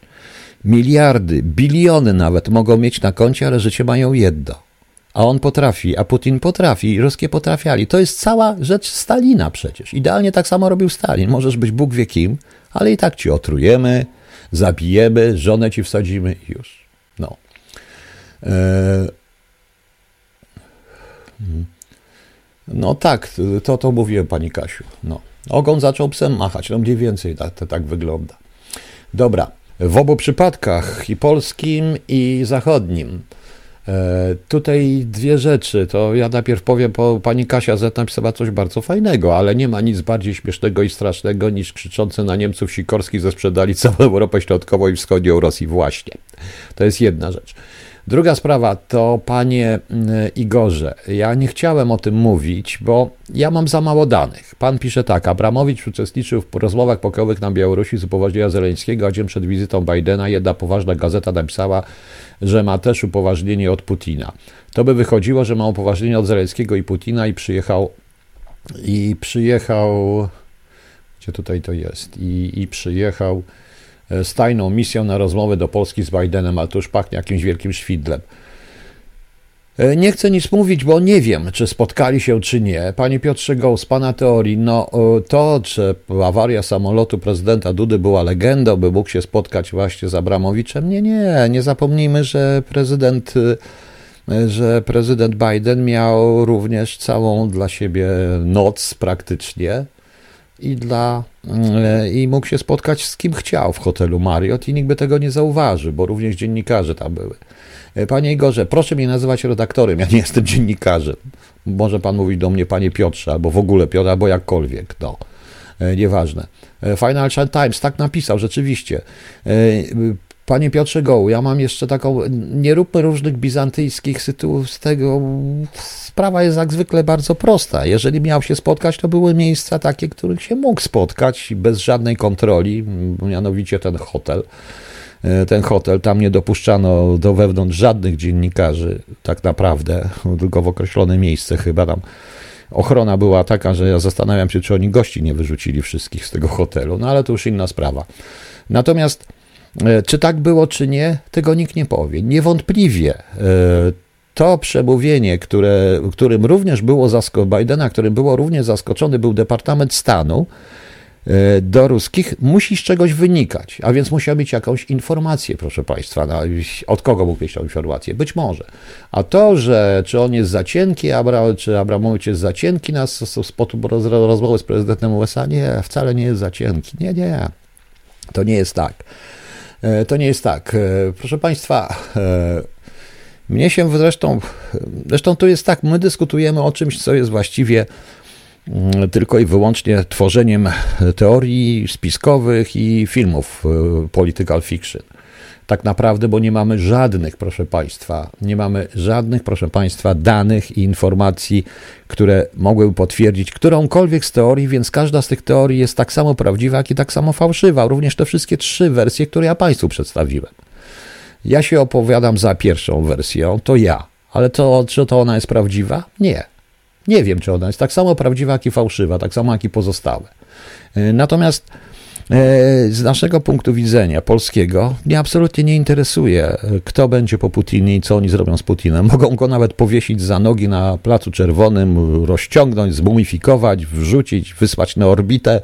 miliardy, biliony nawet mogą mieć na koncie, ale życie mają jedno. A on potrafi, a Putin potrafi, i Ruskie potrafiali. To jest cała rzecz Stalina przecież. Idealnie tak samo robił Stalin. Możesz być Bóg wie kim, ale i tak ci otrujemy, zabijemy, żonę ci wsadzimy i już. No. Eee... No tak, to, to mówiłem pani Kasiu. No. Ogon zaczął psem machać, no mniej więcej tak, to tak wygląda. Dobra, w obu przypadkach, i polskim, i zachodnim, e, tutaj dwie rzeczy. To ja najpierw powiem, bo pani Kasia Z napisała coś bardzo fajnego, ale nie ma nic bardziej śmiesznego i strasznego niż krzyczący na Niemców Sikorski, ze sprzedali całą Europę Środkową i Wschodnią Rosji. Właśnie. To jest jedna rzecz. Druga sprawa to, panie mm, Igorze, ja nie chciałem o tym mówić, bo ja mam za mało danych. Pan pisze tak, Abramowicz uczestniczył w rozmowach pokojowych na Białorusi z upoważnienia Zeleńskiego, a dzień przed wizytą Bidena jedna poważna gazeta napisała, że ma też upoważnienie od Putina. To by wychodziło, że ma upoważnienie od Zeleńskiego i Putina i przyjechał i przyjechał gdzie tutaj to jest i, i przyjechał z tajną misją na rozmowę do Polski z Bidenem, ale to już pachnie jakimś wielkim świdlem. E, nie chcę nic mówić, bo nie wiem, czy spotkali się, czy nie. Panie Piotrze Goł, z Pana teorii, no to, czy awaria samolotu prezydenta Dudy była legendą, by mógł się spotkać właśnie z Abramowiczem, nie, nie, nie zapomnijmy, że prezydent, e, że prezydent Biden miał również całą dla siebie noc praktycznie, i, dla, e, i mógł się spotkać z kim chciał w hotelu Marriott i nikt by tego nie zauważył, bo również dziennikarze tam były. E, panie Igorze, proszę mnie nazywać redaktorem, ja nie jestem dziennikarzem. Może pan mówić do mnie panie Piotrze, albo w ogóle Piotr, albo jakkolwiek, no. E, nieważne. Financial Times tak napisał, rzeczywiście. Panie Piotrze Goł, ja mam jeszcze taką, nie róbmy różnych bizantyjskich sytuacji z tego, sprawa jest jak zwykle bardzo prosta. Jeżeli miał się spotkać, to były miejsca takie, których się mógł spotkać bez żadnej kontroli, mianowicie ten hotel. E, ten hotel, tam nie dopuszczano do wewnątrz żadnych dziennikarzy, tak naprawdę, tylko w określone miejsce chyba tam. Ochrona była taka, że ja zastanawiam się, czy oni gości nie wyrzucili wszystkich z tego hotelu, no ale to już inna sprawa. Natomiast czy tak było, czy nie, tego nikt nie powie. Niewątpliwie e, to przemówienie, które, którym również było zaskoczone, Bidena, którym było również zaskoczony był Departament Stanu e, do ruskich, musi z czegoś wynikać, a więc musiał mieć jakąś informację, proszę Państwa. No, od kogo mógł mieć tą informację? Być może. A to, że czy on jest za cienki, Abra, czy Abramowicz jest za cienki na spotu rozmowy z prezydentem USA, nie, wcale nie jest za cienki. Nie, nie. To nie jest tak. E, to nie jest tak. E, proszę Państwa, mnie się zresztą, zresztą to jest tak, my dyskutujemy o czymś, co jest właściwie mm, tylko i wyłącznie tworzeniem teorii spiskowych i filmów e, political fiction. Tak naprawdę, bo nie mamy żadnych, proszę Państwa, nie mamy żadnych, proszę Państwa, danych i informacji, które mogłyby potwierdzić którąkolwiek z teorii, więc każda z tych teorii jest tak samo prawdziwa, jak i tak samo fałszywa. Również te wszystkie trzy wersje, które ja Państwu przedstawiłem. Ja się opowiadam za pierwszą wersją, to ja. Ale to, czy to ona jest prawdziwa? Nie. Nie wiem, czy ona jest tak samo prawdziwa, jak i fałszywa, tak samo jak i pozostałe. E, natomiast z naszego punktu widzenia polskiego mnie absolutnie nie interesuje, kto będzie po Putinie i co oni zrobią z Putinem. Mogą go nawet powiesić za nogi na Placu Czerwonym, rozciągnąć, zmumifikować, wrzucić, wysłać na orbitę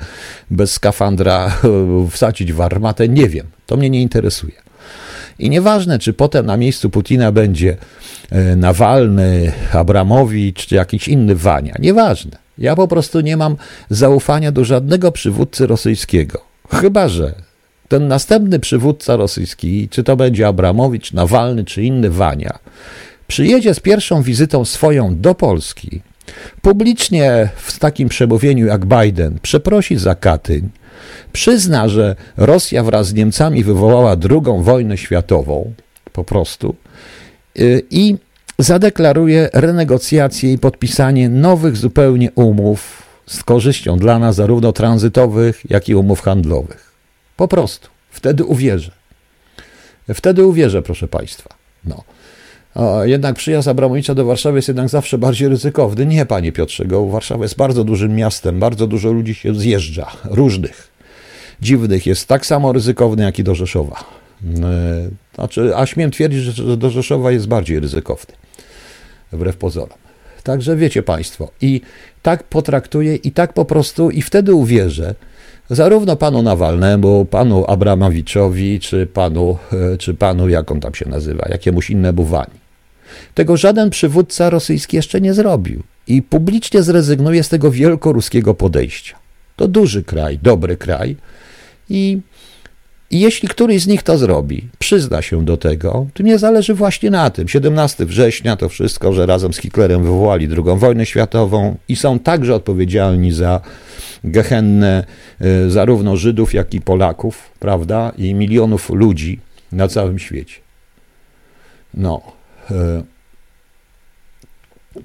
bez skafandra, wsadzić w armatę. Nie wiem, to mnie nie interesuje. I nieważne, czy potem na miejscu Putina będzie e, Nawalny, Abramowicz czy jakiś inny Wania. Nieważne. Ja po prostu nie mam zaufania do żadnego przywódcy rosyjskiego. Chyba, że ten następny przywódca rosyjski, czy to będzie Abramowicz, Nawalny czy inny Wania, przyjedzie z pierwszą wizytą swoją do Polski, publicznie w takim przemówieniu jak Biden przeprosi za Katyń, przyzna, że Rosja wraz z Niemcami wywołała drugą wojnę światową, po prostu, y, i zadeklaruje renegocjacje i podpisanie nowych zupełnie umów z korzyścią dla nas, zarówno tranzytowych, jak i umów handlowych. Po prostu. Wtedy uwierzę. Wtedy uwierzę, proszę Państwa. No. O, jednak przyjazd Abramowicza do Warszawy jest jednak zawsze bardziej ryzykowny. Nie, panie Piotrze, go Warszawa jest bardzo dużym miastem, bardzo dużo ludzi się zjeżdża, różnych dziwnych jest tak samo ryzykowny jak i do Rzeszowa. Znaczy, a śmiem twierdzić, że do Rzeszowa jest bardziej ryzykowny, wbrew pozorom. Także wiecie Państwo, i tak potraktuję, i tak po prostu, i wtedy uwierzę, zarówno panu Nawalnemu, panu Abramowiczowi, czy panu, e, czy panu, jak on tam się nazywa, jakiemuś innemu Wani. Tego żaden przywódca rosyjski jeszcze nie zrobił i publicznie zrezygnuje z tego wielkoruskiego podejścia. To duży kraj, dobry kraj i, i jeśli któryś z nich to zrobi, przyzna się do tego, to mnie zależy właśnie na tym. 17 września to wszystko, że razem z Hitlerem wywołali II wojnę światową i są także odpowiedzialni za gehennę y, zarówno Żydów, jak i Polaków, prawda, i milionów ludzi na całym świecie. No. Y,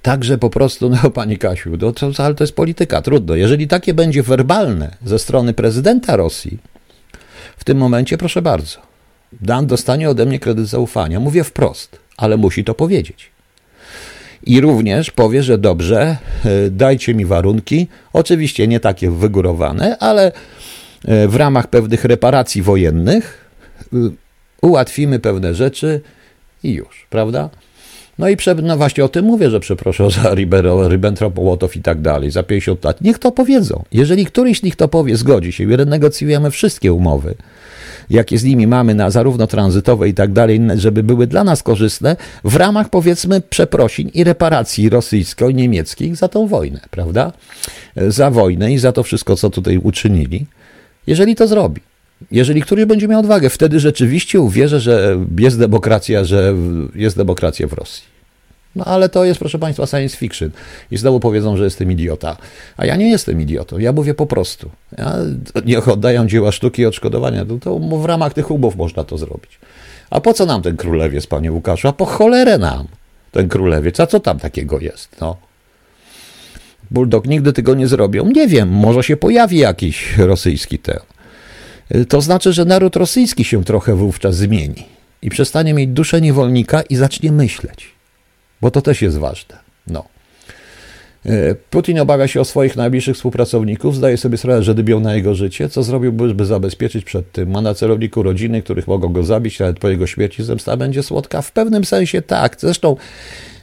także po prostu, no Pani Kasiu, to, to, ale to jest polityka, trudno. Jeżeli takie będzie werbalne ze strony prezydenta Rosji, w tym momencie proszę bardzo, Dan dostanie ode mnie kredyt zaufania. Mówię wprost, ale musi to powiedzieć i również powie, że dobrze, e, dajcie mi warunki, oczywiście nie takie wygórowane, ale e, w ramach pewnych reparacji wojennych e, ułatwimy pewne rzeczy i już, prawda? No i no właśnie o tym mówię, że przeproszę za Ribbentrop, Łotow i tak dalej, za 50 lat. Niech to powiedzą. Jeżeli któryś z nich to powie, zgodzi się i renegocjujemy wszystkie umowy, jakie z nimi mamy na zarówno tranzytowe i tak dalej, żeby były dla nas korzystne, w ramach powiedzmy przeprosin i reparacji rosyjsko-niemieckich za tą wojnę, prawda? Za wojnę i za to wszystko, co tutaj uczynili. Jeżeli to zrobi. Jeżeli któryś będzie miał odwagę, wtedy rzeczywiście uwierzę, że jest demokracja, że jest demokracja w Rosji. No ale to jest, proszę Państwa, science fiction. I znowu powiedzą, że jestem idiota. A ja nie jestem idiotą, ja mówię po prostu. Ja, niech oddają dzieła sztuki i odszkodowania. To, to w ramach tych umów można to zrobić. A po co nam ten królewiec, panie Łukaszu? A po cholerę nam ten królewiec. A co tam takiego jest? No. Bulldog nigdy tego nie zrobią. Nie wiem, może się pojawi jakiś rosyjski ten. To znaczy, że naród rosyjski się trochę wówczas zmieni i przestanie mieć duszę niewolnika i zacznie myśleć bo to też jest ważne. No. E, Putin obawia się o swoich najbliższych współpracowników, zdaje sobie sprawę, że dybią na jego życie. Co zrobiłby, by zabezpieczyć przed tym? Ma na celowniku rodziny, których mogą go zabić, nawet po jego śmierci zemsta będzie słodka? W pewnym sensie tak. Zresztą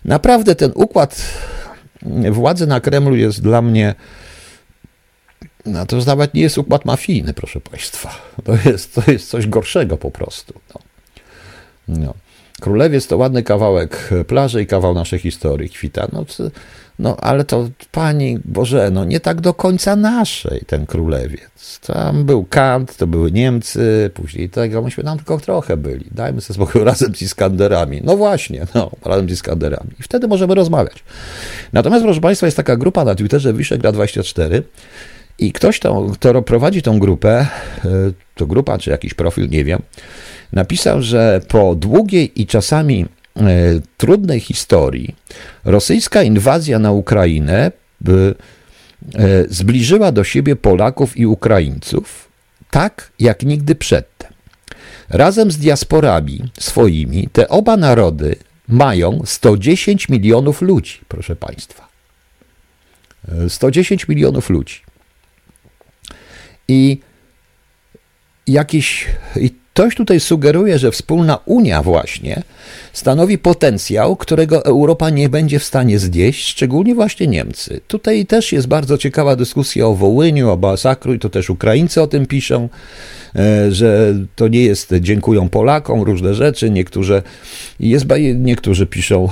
naprawdę ten układ władzy na Kremlu jest dla mnie. No to nawet nie jest układ mafijny, proszę Państwa. To jest, to jest coś gorszego po prostu. No. No. Królewiec to ładny kawałek plaży i kawał naszej historii kwita. No, no ale to pani Boże, no nie tak do końca naszej ten królewiec. Tam był Kant, to były Niemcy, później tego, myśmy tam tylko trochę byli. Dajmy sobie spokój razem z Iskanderami. No właśnie, no, razem z Iskanderami. I wtedy możemy rozmawiać. Natomiast, proszę Państwa, jest taka grupa na Twitterze Wiszegrad24 i ktoś, to, kto prowadzi tą grupę, e, to grupa czy jakiś profil, nie wiem, napisał, że po długiej i czasami e, trudnej historii rosyjska inwazja na Ukrainę e, zbliżyła do siebie Polaków i Ukraińców tak jak nigdy przedtem. Razem z diasporami swoimi te oba narody mają 110 milionów ludzi, proszę Państwa. 110 milionów ludzi. I jakiś. I Ktoś tutaj sugeruje, że wspólna Unia właśnie stanowi potencjał, którego Europa nie będzie w stanie znieść, szczególnie właśnie Niemcy. Tutaj też jest bardzo ciekawa dyskusja o Wołyniu, o masakru i to też Ukraińcy o tym piszą, e, że to nie jest dziękują Polakom różne rzeczy, niektórzy, jest, niektórzy piszą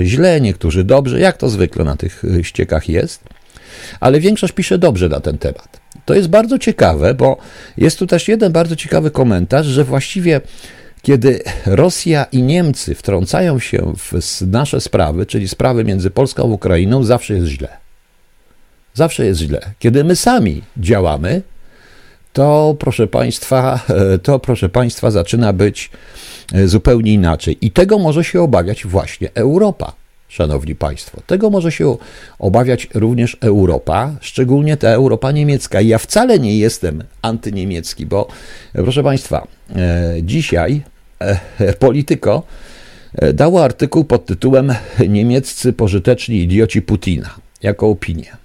e, źle, niektórzy dobrze, jak to zwykle na tych e, ściekach jest, ale większość pisze dobrze na ten temat. To jest bardzo ciekawe, bo jest tu też jeden bardzo ciekawy komentarz, że właściwie kiedy Rosja i Niemcy wtrącają się w nasze sprawy, czyli sprawy między Polską a Ukrainą, zawsze jest źle. Zawsze jest źle. Kiedy my sami działamy, to proszę Państwa, to proszę Państwa zaczyna być zupełnie inaczej. I tego może się obawiać właśnie Europa. Szanowni Państwo. Tego może się obawiać również Europa, szczególnie ta Europa niemiecka. Ja wcale nie jestem antyniemiecki, bo proszę Państwa, e, dzisiaj e, Polityko e, dało artykuł pod tytułem Niemieccy pożyteczni idioci Putina jako opinię.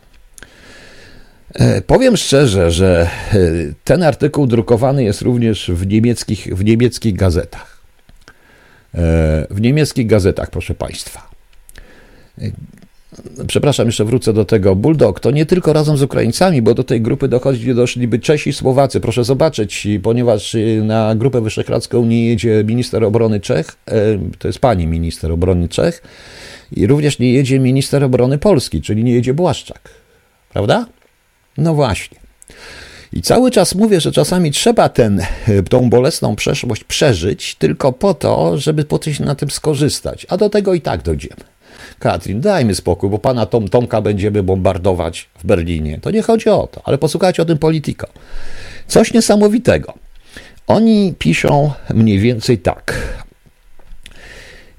Powiem szczerze, że ten artykuł drukowany jest również w niemieckich, w niemieckich gazetach. W niemieckich gazetach, proszę Państwa. Przepraszam, jeszcze wrócę do tego. Bulldog to nie tylko razem z Ukraińcami, bo do tej grupy dochodzi, doszliby Czesi i Słowacy. Proszę zobaczyć, ponieważ na Grupę Wyszehradzką nie jedzie minister obrony Czech, to jest pani minister obrony Czech, i również nie jedzie minister obrony Polski, czyli nie jedzie Błaszczak. Prawda? No właśnie. I cały czas mówię, że czasami trzeba ten, tą bolesną przeszłość przeżyć tylko po to, żeby potem na tym skorzystać. A do tego i tak dojdziemy. Katrin, dajmy spokój, bo pana Tom Tomka będziemy bombardować w Berlinie. To nie chodzi o to, ale posłuchajcie o tym polityko. Coś niesamowitego. Oni piszą mniej więcej tak.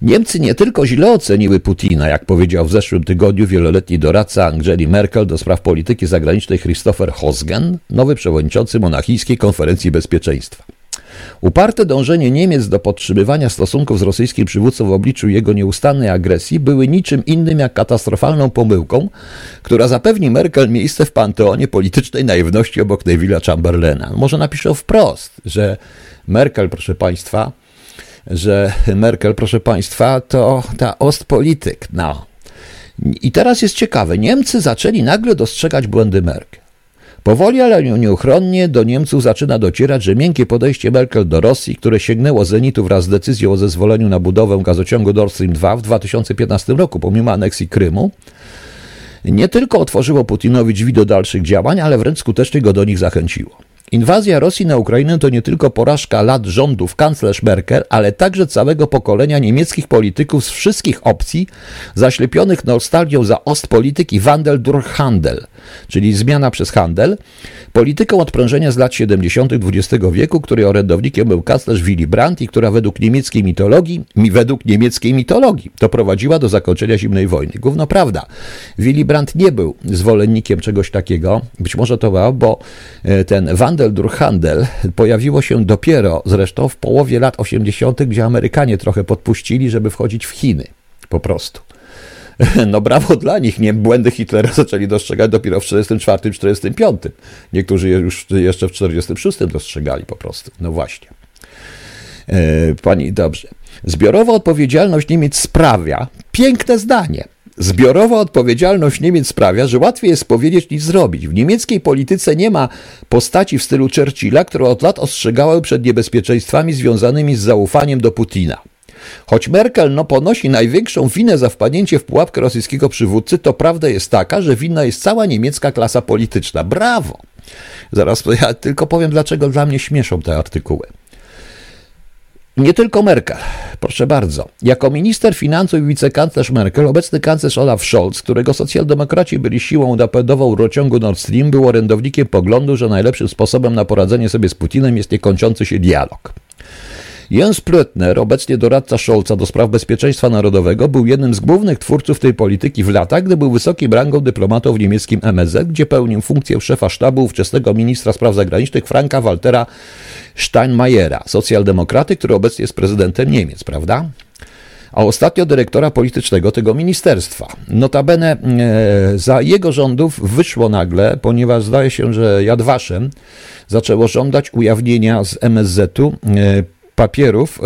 Niemcy nie tylko źle oceniły Putina, jak powiedział w zeszłym tygodniu wieloletni doradca Angeli Merkel do spraw polityki zagranicznej Christopher Hosgen, nowy przewodniczący Monachijskiej Konferencji Bezpieczeństwa. Uparte dążenie Niemiec do podtrzymywania stosunków z rosyjskim przywódcą w obliczu jego nieustannej agresji były niczym innym jak katastrofalną pomyłką, która zapewni Merkel miejsce w panteonie politycznej naiwności obok Neville'a Chamberlaina. Może napiszę wprost, że Merkel, proszę Państwa, że Merkel, proszę Państwa, to ta Ostpolityk. No. I teraz jest ciekawe. Niemcy zaczęli nagle dostrzegać błędy Merkel. Powoli, ale nieuchronnie do Niemców zaczyna docierać, że miękkie podejście Merkel do Rosji, które sięgnęło zenitu wraz z decyzją o zezwoleniu na budowę gazociągu Nord Stream 2 w 2015 roku, pomimo aneksji Krymu, nie tylko otworzyło Putinowi drzwi do dalszych działań, ale wręcz skutecznie go do nich zachęciło. Inwazja Rosji na Ukrainę to nie tylko porażka lat rządów kanclerz Merkel, ale także całego pokolenia niemieckich polityków z wszystkich opcji, zaślepionych nostalgią za Ostpolitik i Wandel durch Handel, czyli zmiana przez handel, polityką odprężenia z lat 70. XX wieku, której orędownikiem był kanclerz Willy Brandt i która według niemieckiej mitologii, według niemieckiej mitologii, doprowadziła do zakończenia zimnej wojny. Główno prawda. Willy Brandt nie był zwolennikiem czegoś takiego, być może to był, bo e, ten Wandel durch Handel pojawiło się dopiero zresztą w połowie lat 80., gdzie Amerykanie trochę podpuścili, żeby wchodzić w Chiny. Po prostu. No brawo dla nich, nie błędy Hitlera zaczęli dostrzegać dopiero w 1944-1945. Niektórzy już jeszcze w 1946 dostrzegali po prostu. No właśnie. E, pani, dobrze. Zbiorowa odpowiedzialność Niemiec sprawia, piękne zdanie, Zbiorowa odpowiedzialność Niemiec sprawia, że łatwiej jest powiedzieć niż zrobić. W niemieckiej polityce nie ma postaci w stylu Churchilla, które od lat ostrzegały przed niebezpieczeństwami związanymi z zaufaniem do Putina. Choć Merkel no, ponosi największą winę za wpadnięcie w pułapkę rosyjskiego przywódcy, to prawda jest taka, że winna jest cała niemiecka klasa polityczna. Brawo! Zaraz ja tylko powiem, dlaczego dla mnie śmieszą te artykuły. Nie tylko Merkel, proszę bardzo. Jako minister finansów i wicekanclerz Merkel, obecny kanclerz Olaf Scholz, którego socjaldemokraci byli siłą napędową rociągu Nord Stream, był orędownikiem poglądu, że najlepszym sposobem na poradzenie sobie z Putinem jest niekończący się dialog. Jens Plötner, obecnie doradca Scholza do spraw bezpieczeństwa narodowego, był jednym z głównych twórców tej polityki w latach, gdy był wysokim rangą dyplomatą w niemieckim MSZ, gdzie pełnił funkcję szefa sztabu ówczesnego ministra spraw zagranicznych Franka Waltera Steinmeiera, socjaldemokraty, który obecnie jest prezydentem Niemiec, prawda? a ostatnio dyrektora politycznego tego ministerstwa. Notabene e, za jego rządów wyszło nagle, ponieważ zdaje się, że Jadwaszem zaczęło żądać ujawnienia z MSZ-u e, papierów e,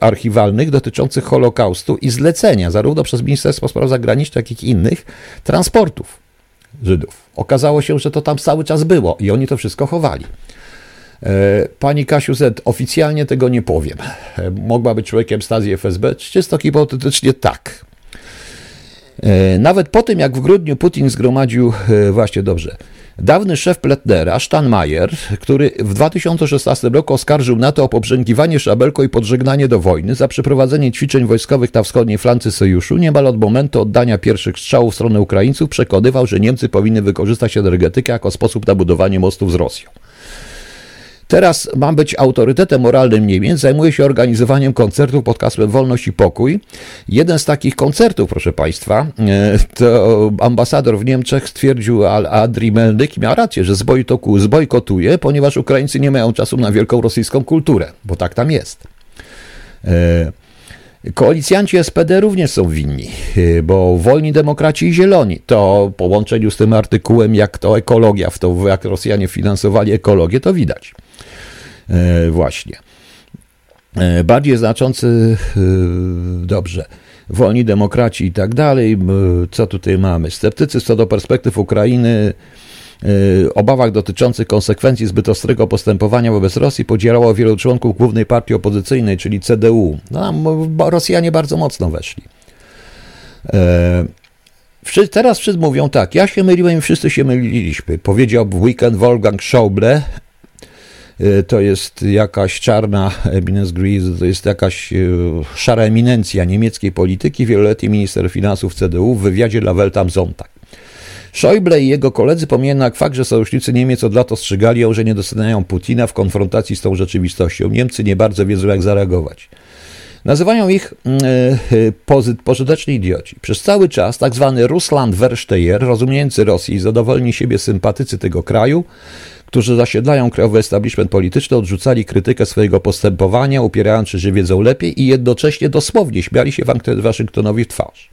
archiwalnych dotyczących Holokaustu i zlecenia, zarówno przez Ministerstwo Spraw Zagranicznych, jak i innych, transportów Żydów. Okazało się, że to tam cały czas było i oni to wszystko chowali. E, pani Kasiu Z, oficjalnie tego nie powiem. E, mogła być człowiekiem stacji FSB? Czysto hipotetycznie tak. Nawet po tym, jak w grudniu Putin zgromadził, właśnie dobrze, Dawny szef Pletnera, Steinmeier, który w 2016 roku oskarżył NATO o poprzęgiwanie szabelką i podżegnanie do wojny za przeprowadzenie ćwiczeń wojskowych na wschodniej flance sojuszu, niemal od momentu oddania pierwszych strzałów w stronę Ukraińców przekonywał, że Niemcy powinny wykorzystać energetykę jako sposób na budowanie mostów z Rosją. Teraz mam być autorytetem moralnym Niemiec, zajmuję się organizowaniem koncertów pod hasłem Wolność i Pokój. Jeden z takich koncertów, proszę Państwa, e, to ambasador w Niemczech stwierdził, Adri Melnyk miał rację, że zbojkotuje, ponieważ Ukraińcy nie mają czasu na wielką rosyjską kulturę, bo tak tam jest. Koalicjanci SPD również są winni, bo wolni demokraci i zieloni to w połączeniu z tym artykułem, jak to ekologia, w to jak Rosjanie finansowali ekologię, to widać. E, właśnie. E, bardziej znaczący, e, dobrze, wolni demokraci i tak dalej. Co tutaj mamy? Sceptycyzm co do perspektyw Ukrainy, obawach dotyczących konsekwencji zbyt ostrego postępowania wobec Rosji podzielało wielu członków głównej partii opozycyjnej, czyli CDU. No, Rosjanie bardzo mocno weszli. Teraz wszyscy mówią tak, ja się myliłem i wszyscy się myliliśmy, powiedział w weekend Wolfgang Schauble, E, to jest jakaś czarna grise, to jest jakaś e, szara eminencja niemieckiej polityki, wieloletni minister finansów CDU w wywiadzie dla Welt am Sonntag. Schäuble i jego koledzy pomijając fakt, że sojusznicy Niemiec od lat ostrzegali że nie doceniają Putina w konfrontacji z tą rzeczywistością. Niemcy nie bardzo wiedzą, jak zareagować. Nazywają ich e, pożyteczni idioci. Przez cały czas tak zwany Russland Versteher, rozumiejący Rosji i zadowoleni siebie sympatycy tego kraju, którzy zasiedlają krajowy establishment polityczny, odrzucali krytykę swojego postępowania, upierając się, że wiedzą lepiej i jednocześnie dosłownie śmiali się Waszyngtonowi w twarz.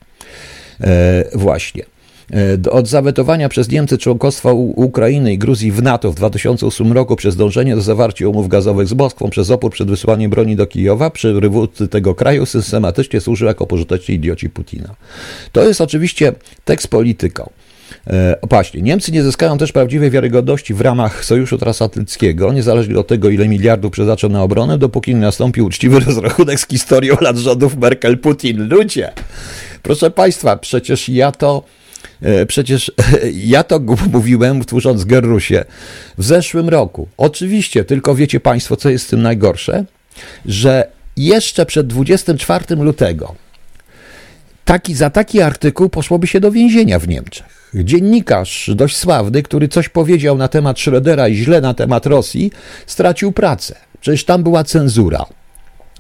E, właśnie. E, od zawetowania przez Niemcy członkostwa Ukrainy i Gruzji w NATO w 2008 roku przez dążenie do zawarcia umów gazowych z Moskwą, przez opór przed wysyłaniem broni do Kijowa, przywódcy tego kraju systematycznie służył jako pożyteczni idioci Putina. To jest oczywiście tekst polityką. E, Opaśnie. Niemcy nie zyskają też prawdziwej wiarygodności w ramach Sojuszu Transatlantyckiego, niezależnie od tego, ile miliardów przeznaczą na obronę, dopóki nie nastąpi uczciwy rozrachunek z historią lat rządów Merkel-Putin. Ludzie! Proszę Państwa, przecież ja to Przecież ja to mówiłem, tworząc Gerrusie w zeszłym roku. Oczywiście, tylko wiecie Państwo, co jest w tym najgorsze? Że jeszcze przed 24 lutego taki, za taki artykuł poszłoby się do więzienia w Niemczech dziennikarz dość sławny, który coś powiedział na temat Schrödera i źle na temat Rosji, stracił pracę. Przecież tam była cenzura.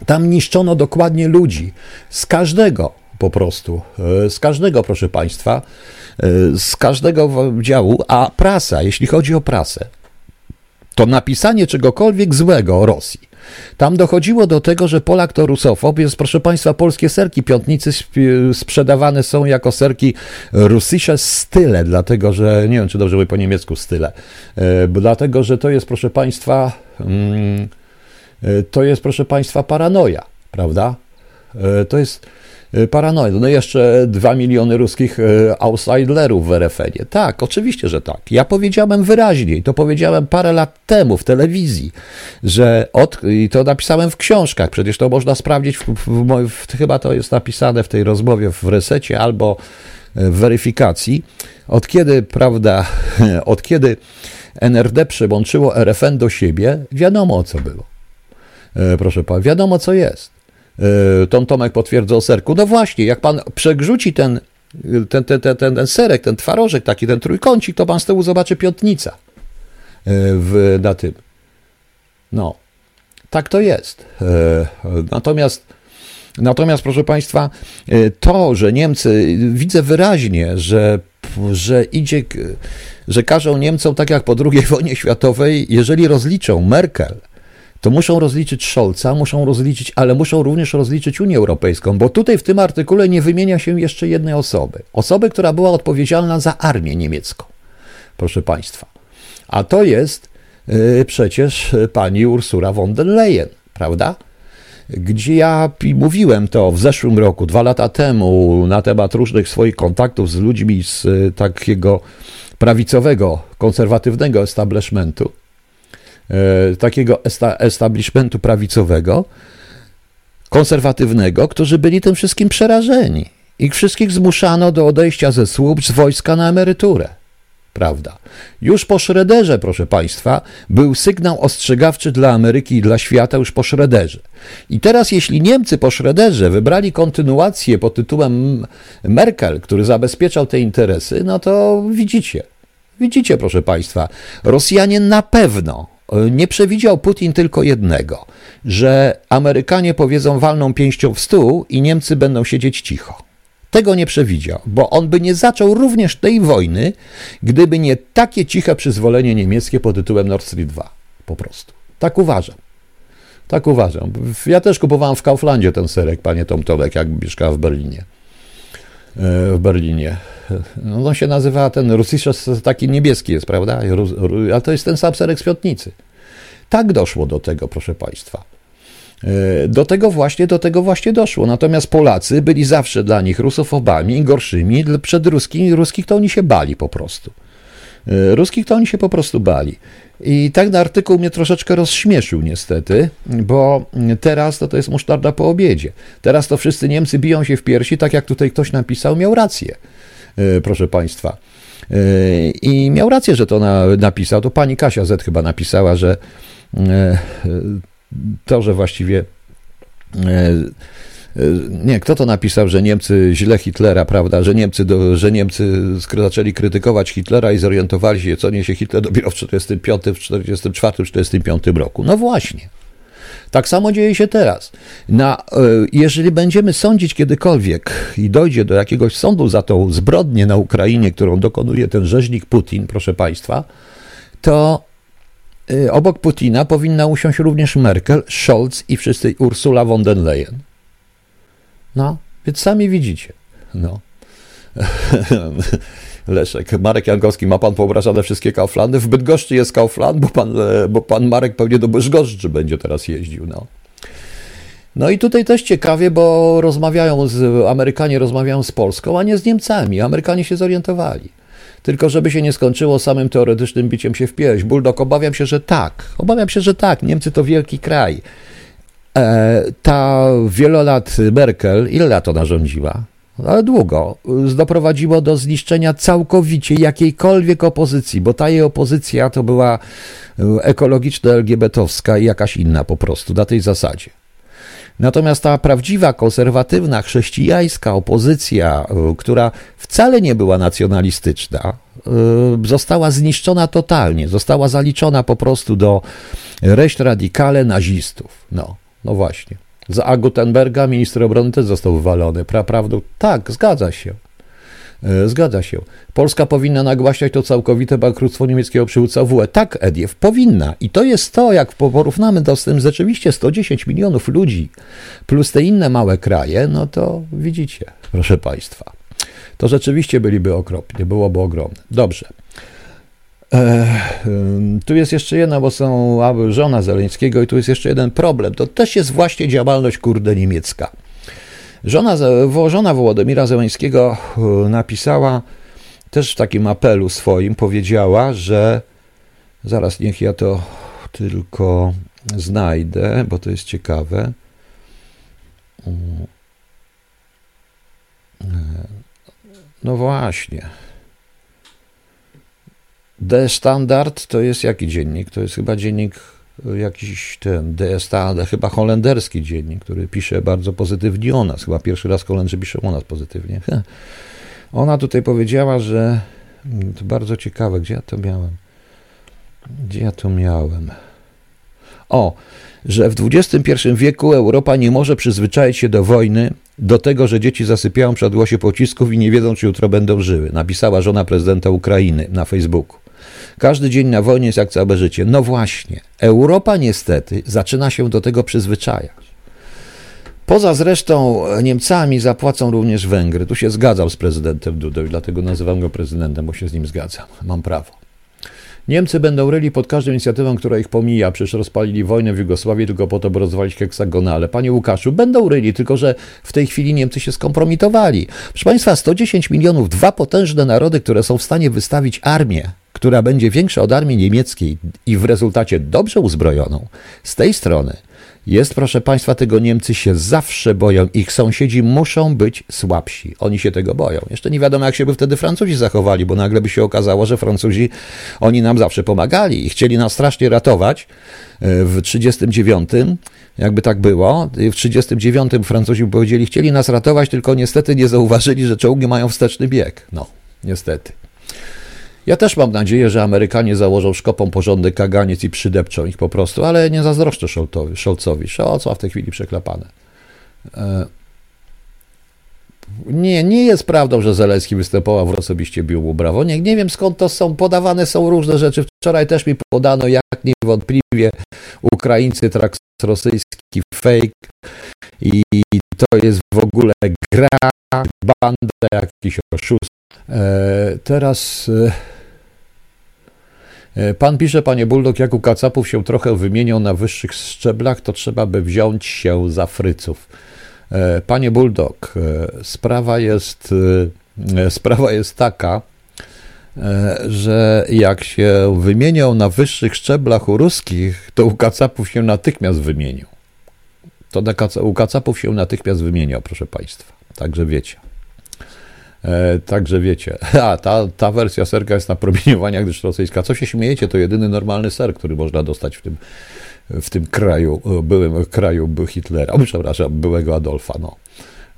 Tam niszczono dokładnie ludzi. Z każdego po prostu. E, z każdego, proszę Państwa, e, z każdego działu, a prasa, jeśli chodzi o prasę, to napisanie czegokolwiek złego o Rosji tam dochodziło do tego, że Polak to rusofob, jest proszę Państwa, polskie serki piątnicy sprzedawane są jako serki russische style, dlatego że, nie wiem czy dobrze mówię po niemiecku style, e, dlatego że to jest proszę Państwa, mm, to jest proszę Państwa paranoja, prawda? To jest Y, paranoja. No jeszcze dwa miliony ruskich y, outsiderów w RFN-ie. Tak, oczywiście, że tak. Ja powiedziałem wyraźnie i to powiedziałem parę lat temu w telewizji, że od, i to napisałem w książkach, przecież to można sprawdzić, w, w, w, chyba to jest napisane w tej rozmowie w resecie albo y, w weryfikacji, od kiedy, prawda, od kiedy NRD przyłączyło RFN do siebie, wiadomo o co było. Proszę pana, wiadomo co jest. E, Tom Tomek potwierdzał serku. No właśnie, jak pan przegrzuci ten, ten, ten, ten, ten, ten serek, ten twarożek taki, ten trójkącik, to pan z tyłu zobaczy piątnica e, w, na tym. No, tak to jest. E, natomiast, natomiast, proszę Państwa, to, że Niemcy, widzę wyraźnie, że, że idzie, że każą Niemcom, tak jak po II wojnie światowej, jeżeli rozliczą Merkel, to muszą rozliczyć Scholza, muszą rozliczyć, ale muszą również rozliczyć Unię Europejską, bo tutaj w tym artykule nie wymienia się jeszcze jednej osoby. Osoby, która była odpowiedzialna za armię niemiecką. Proszę Państwa. A to jest yy, przecież pani Ursula von der Leyen, prawda? Gdzie ja mówiłem to w zeszłym roku, dwa lata temu, na temat różnych swoich kontaktów z ludźmi z y, takiego prawicowego, konserwatywnego establishmentu, E, takiego establishmentu prawicowego, konserwatywnego, którzy byli tym wszystkim przerażeni. Ich wszystkich zmuszano do odejścia ze służb, z wojska na emeryturę. Prawda? Już po Szrederze, proszę Państwa, był sygnał ostrzegawczy dla Ameryki i dla świata już po Szrederze. I teraz, jeśli Niemcy po Szrederze wybrali kontynuację pod tytułem Merkel, który zabezpieczał te interesy, no to widzicie. Widzicie, proszę Państwa, Rosjanie na pewno nie przewidział Putin tylko jednego, że Amerykanie powiedzą walną pięścią w stół i Niemcy będą siedzieć cicho. Tego nie przewidział, bo on by nie zaczął również tej wojny, gdyby nie takie ciche przyzwolenie niemieckie pod tytułem Nord Stream 2. Po prostu. Tak uważam. Tak uważam. Ja też kupowałem w Kauflandzie ten serek, panie Tomtolek, jak mieszkała w Berlinie. W Berlinie. No, on się nazywa ten Rusiszes, taki niebieski jest, prawda? Ale to jest ten sam serek z Piątnicy. Tak doszło do tego, proszę Państwa. E, do tego właśnie, do tego właśnie doszło. Natomiast Polacy byli zawsze dla nich rusofobami gorszymi. Przed ruskimi, ruskich to oni się bali po prostu. E, ruskich to oni się po prostu bali. I tak ten artykuł mnie troszeczkę rozśmieszył niestety, bo teraz to, to jest musztarda po obiedzie. Teraz to wszyscy Niemcy biją się w piersi, tak jak tutaj ktoś napisał, miał rację, e, proszę Państwa. I miał rację, że to na, napisał. To pani Kasia Z chyba napisała, że to, że właściwie e, e, nie, kto to napisał, że Niemcy źle Hitlera, prawda, że Niemcy, do, że Niemcy zaczęli krytykować Hitlera i zorientowali się, co niesie Hitler dopiero w 45, w 44, 45 roku. No właśnie. Tak samo dzieje się teraz. Na, e, jeżeli będziemy sądzić kiedykolwiek i dojdzie do jakiegoś sądu za tą zbrodnię na Ukrainie, którą dokonuje ten rzeźnik Putin, proszę Państwa, to Y, obok Putina powinna usiąść również Merkel, Scholz i wszyscy Ursula von der Leyen. No, więc sami widzicie. No. Leszek, Marek Jankowski, ma pan poobrażane wszystkie Kauflandy? W Bydgoszczy jest Kaufland, bo pan, bo pan Marek pewnie do Bydgoszczy będzie teraz jeździł, no. No i tutaj też ciekawie, bo rozmawiają z, Amerykanie rozmawiają z Polską, a nie z Niemcami. Amerykanie się zorientowali. Tylko żeby się nie skończyło samym teoretycznym biciem się w pierś. Bulldog, obawiam się, że tak. Obawiam się, że tak. Niemcy to wielki kraj. E, ta wielolat Merkel, ile lat ona rządziła? ale długo, doprowadziło do zniszczenia całkowicie jakiejkolwiek opozycji, bo ta jej opozycja to była e, ekologiczna, LGBT-owska i jakaś inna po prostu, na tej zasadzie. Natomiast ta prawdziwa, konserwatywna, chrześcijańska opozycja, y, która wcale nie była nacjonalistyczna, została zniszczona totalnie, została zaliczona po prostu do reszт radykale nazistów. No, no właśnie. Za Gutenberga minister obrony też został wywalony. Pra, prawdą? Tak, zgadza się. E, zgadza się. Polska powinna nagłaśniać to całkowite bankructwo niemieckiego przywódca WE. Tak, Ediew, powinna. I to jest to, jak porównamy to z tym rzeczywiście 110 milionów ludzi plus te inne małe kraje, no to widzicie, proszę Państwa. To rzeczywiście byliby okropnie, byłoby ogromne. Dobrze. Tu jest jeszcze jedna, bo są żona Zeleńskiego i tu jest jeszcze jeden problem. To też jest właśnie działalność kurde niemiecka. Żona, żona Wołodymira Zełańskiego e, napisała też w takim apelu swoim, powiedziała, że zaraz niech ja to tylko znajdę, bo to jest ciekawe. E, no właśnie. The Standard to jest jaki dziennik? To jest chyba dziennik jakiś ten DSTA, chyba holenderski dziennik, który pisze bardzo pozytywnie o nas. Chyba pierwszy raz Holendrzy piszą o nas pozytywnie. Ona tutaj powiedziała, że mm, to bardzo ciekawe, gdzie ja to miałem? Gdzie ja to miałem? O, że w XXI wieku Europa nie może przyzwyczaić się do wojny, do tego, że dzieci zasypiają przy odgłosie pocisków i nie wiedzą, czy jutro będą żyły. Napisała żona prezydenta Ukrainy na Facebooku. Każdy dzień na wojnie jest jak całe życie. No właśnie, Europa niestety zaczyna się do tego przyzwyczajać. Poza zresztą Niemcami zapłacą również Węgry. Tu się zgadzam z prezydentem Dudą dlatego nazywam go prezydentem, bo się z nim zgadzam. Mam prawo. Niemcy będą ryli pod każdą inicjatywą, która ich pomija. Przecież rozpalili wojnę w Jugosławii tylko po to, by rozwalić heksagonale. Panie Łukaszu, będą ryli, tylko że w tej chwili Niemcy się skompromitowali. Proszę Państwa, 110 milionów, dwa potężne narody, które są w stanie wystawić armię która będzie większa od armii niemieckiej i w rezultacie dobrze uzbrojoną, z tej strony jest, proszę Państwa, tego Niemcy się zawsze boją. Ich sąsiedzi muszą być słabsi. Oni się tego boją. Jeszcze nie wiadomo, jak się by wtedy Francuzi zachowali, bo nagle by się okazało, że Francuzi, oni nam zawsze pomagali i chcieli nas strasznie ratować e, w 1939. Jakby tak było, w 1939 Francuzi powiedzieli, chcieli nas ratować, tylko niestety nie zauważyli, że czołgi mają wsteczny bieg. No, niestety. Ja też mam nadzieję, że Amerykanie założą szkopą porządny kaganiec i przydepczą ich po prostu, ale nie zazdroszczę Scholzowi. Scholzowi. Scholz ma w tej chwili przeklapane. E, Nie, nie jest prawdą, że Zelenski występował w osobiście bił brawo. Nie, nie wiem skąd to są, podawane są różne rzeczy. Wczoraj też mi podano, jak niewątpliwie Ukraińcy traks rosyjski fake i to jest w ogóle gra, banda jakiś oszust. E, teraz e, e, pan pisze, panie Buldok, jak u kacapów się trochę wymienią na wyższych szczeblach, to trzeba by wziąć się za fryców. Panie Bulldog, e, sprawa jest, sprawa jest taka, że jak się wymienią na wyższych szczeblach u ruskich, to u kacapów się natychmiast wymienią. To u kacapów się natychmiast wymienią, proszę Państwa. Także wiecie. Także wiecie. A, ta, ta wersja serka jest na promieniowania, gdyż rosyjska. Co się śmiejecie, to jedyny normalny ser, który można dostać w tym, w tym kraju, byłym kraju Hitlera, przepraszam, byłego Adolfa, no,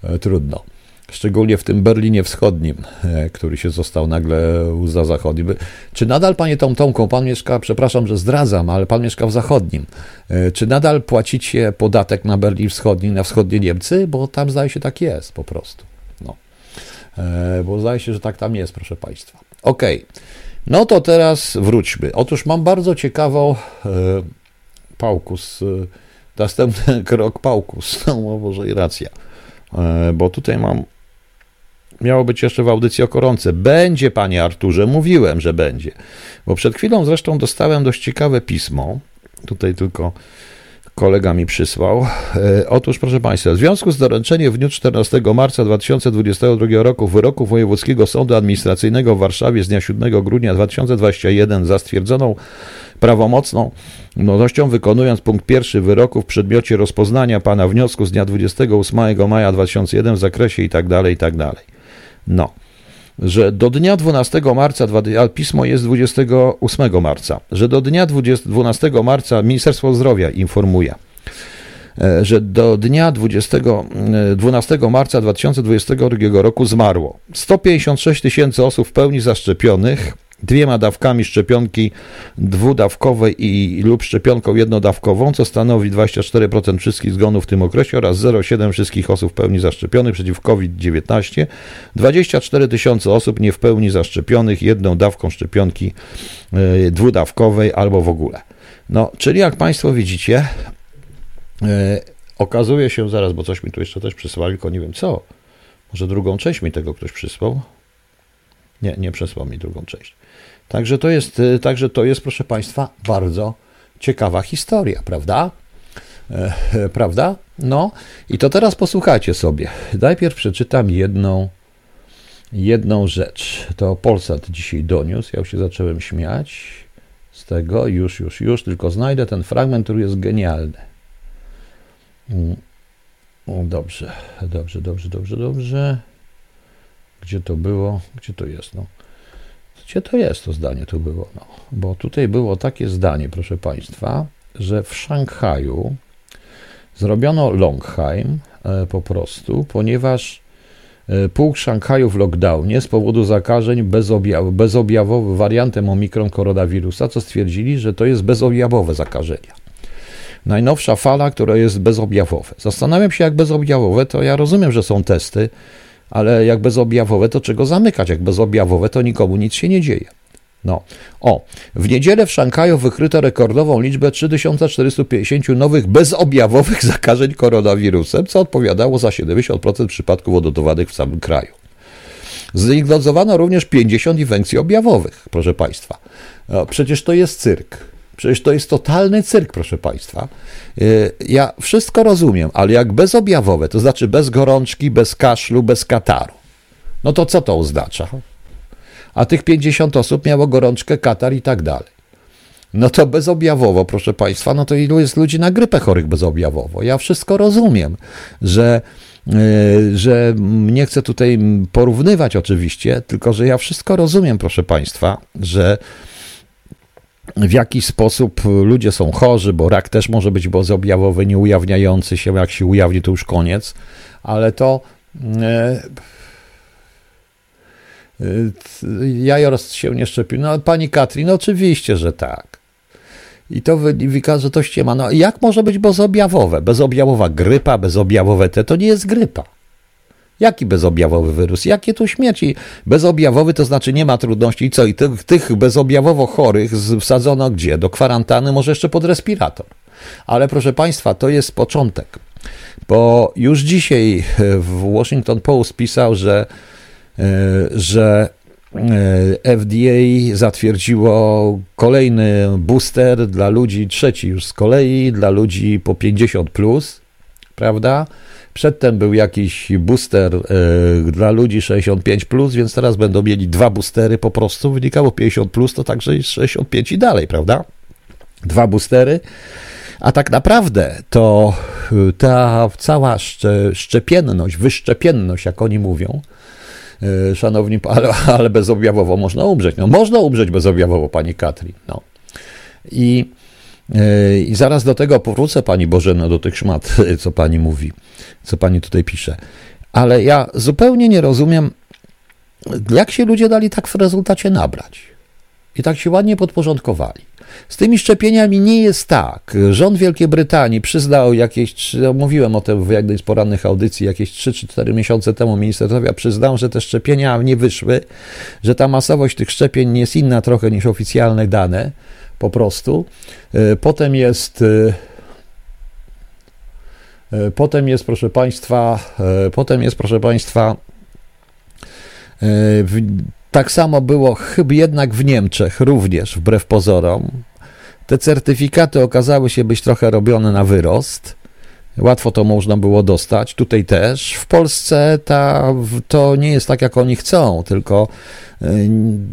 e, trudno. Szczególnie w tym Berlinie Wschodnim, e, który się został nagle za zachodnim. Czy nadal, panie Tom Tomką, pan mieszka, przepraszam, że zdradzam, ale pan mieszka w zachodnim. E, czy nadal płacicie podatek na Berlin Wschodni, na wschodnie Niemcy? Bo tam zdaje się tak jest po prostu. No. Bo zdaje się, że tak tam jest, proszę państwa. Okay. No to teraz wróćmy. Otóż mam bardzo ciekawą Pałkus. Y, następny krok Pałkus. No może i racja. E, bo tutaj mam. Miało być jeszcze w audycji o koronce. Będzie, panie Arturze, mówiłem, że będzie. Bo przed chwilą zresztą dostałem dość ciekawe pismo. Tutaj tylko kolega mi przysłał. E, otóż, proszę Państwa, w związku z doręczeniem w dniu 14 marca 2022 roku wyroku Wojewódzkiego Sądu Administracyjnego w Warszawie z dnia 7 grudnia 2021 za stwierdzoną prawomocną nowością, wykonując punkt pierwszy wyroku w przedmiocie rozpoznania pana wniosku z dnia 28 maja 2001 w zakresie i tak dalej, i tak. No że do dnia 12 marca, a pismo jest 28 marca, że do dnia 20, 12 marca Ministerstwo Zdrowia informuje, e, że do dnia 20, 12 e, marca 2022 roku zmarło 156 tysięcy osób w pełni zaszczepionych, dwiema dawkami szczepionki dwudawkowej i lub szczepionką jednodawkową, co stanowi 24% wszystkich zgonów w tym okresie oraz 0,7 wszystkich osób w pełni zaszczepionych przeciw COVID-19, 24 tysiące osób nie w pełni zaszczepionych jedną dawką szczepionki e, dwudawkowej albo w ogóle. No, czyli jak Państwo widzicie, e, okazuje się zaraz, bo coś mi tu jeszcze też przysłali, tylko nie wiem co. Może drugą część mi tego ktoś przysłał? Nie, nie przesłał mi drugą część. Także to jest, y, także to jest, proszę Państwa, bardzo ciekawa historia, prawda? E, e, prawda? No i to teraz posłuchajcie sobie. Najpierw przeczytam jedną, jedną rzecz. To Polsat dzisiaj doniósł. Ja już się zacząłem śmiać z tego. Już, już, już. Tylko znajdę ten fragment, który jest genialny. Mm. dobrze, dobrze, dobrze, dobrze, dobrze. Gdzie to było? Gdzie to jest? No. Gdzie to jest to zdanie tu było? No, bo tutaj było takie zdanie, proszę Państwa, że w Szanghaju zrobiono Longheim e, po prostu, ponieważ e, pół Szanghaju w lockdownie z powodu zakażeń bezobjaw, bezobjawowym wariantem omikron koronawirusa, co stwierdzili, że to jest bezobjawowe zakażenia. Najnowsza fala, która jest bezobjawowe. Zastanawiam się, jak bezobjawowe, to ja rozumiem, że są testy, ale jak bezobjawowe, to czego zamykać? Jak bezobjawowe, to nikomu nic się nie dzieje. No. O, w niedzielę w Szanghaju wykryto rekordową liczbę 3450 nowych bezobjawowych zakażeń koronawirusem, co odpowiadało za 70% przypadków odnotowanych w całym kraju. Zdiagnozowano również 50 infekcji objawowych, proszę Państwa. Przecież to jest cyrk. Przecież to jest totalny cyrk, proszę Państwa. Y, ja wszystko rozumiem, ale jak bezobjawowe, to znaczy bez gorączki, bez kaszlu, bez kataru, no to co to oznacza? A tych 50 osób miało gorączkę, katar i tak dalej. No to bezobjawowo, proszę Państwa, no to ilu jest ludzi na grypę chorych bezobjawowo? Ja wszystko rozumiem, że, y, że nie chcę tutaj porównywać oczywiście, tylko że ja wszystko rozumiem, proszę Państwa, że w jaki sposób ludzie są chorzy, bo rak też może być bezobjawowy, nie ujawniający się, jak się ujawni, to już koniec, ale to e, e, jajoros się nie szczepił. No, pani Katrin, no oczywiście, że tak. I to wynika, że to ściema. No, jak może być bezobjawowe? Bezobjawowa grypa, bezobjawowe te, to nie jest grypa. Jaki bezobjawowy wyrósł? Jakie tu śmierci? Bezobjawowy to znaczy nie ma trudności. I co? I tych, tych bezobjawowo chorych wsadzono gdzie? Do kwarantanny, może jeszcze pod respirator. Ale proszę Państwa, to jest początek. Bo już dzisiaj w Washington Post pisał, że, e, że e, FDA zatwierdziło kolejny booster dla ludzi, trzeci już z kolei, dla ludzi po 50, plus, prawda? Przedtem był jakiś booster y, dla ludzi 65, plus, więc teraz będą mieli dwa boostery po prostu. Wynikało 50, plus, to także jest 65 i dalej, prawda? Dwa boostery. A tak naprawdę to y, ta cała szczepienność, wyszczepienność, jak oni mówią, y, szanowni, ale, ale bezobjawowo można umrzeć. No, można umrzeć bezobjawowo, pani Katrin. No. I, I zaraz do tego powrócę, pani Bożeno, do tych szmat, co pani mówi, co pani tutaj pisze. Ale ja zupełnie nie rozumiem, jak się ludzie dali tak w rezultacie nabrać. I tak się ładnie podporządkowali. Z tymi szczepieniami nie jest tak. Rząd Wielkiej Brytanii przyznał jakieś, mówiłem o tym w jednej z porannych audycji, jakieś 3 czy 4 miesiące temu minister zdrowia przyznał, że te szczepienia nie wyszły, że ta masowość tych szczepień jest inna trochę niż oficjalne dane, po prostu. E, potem jest e, e, Potem jest, proszę Państwa, potem jest, proszę Państwa, tak samo było chyba jednak w Niemczech również, wbrew pozorom. Te certyfikaty okazały się być trochę robione na wyrost. Łatwo to można było dostać, tutaj też. W Polsce ta, to nie jest tak, jak oni chcą, tylko y,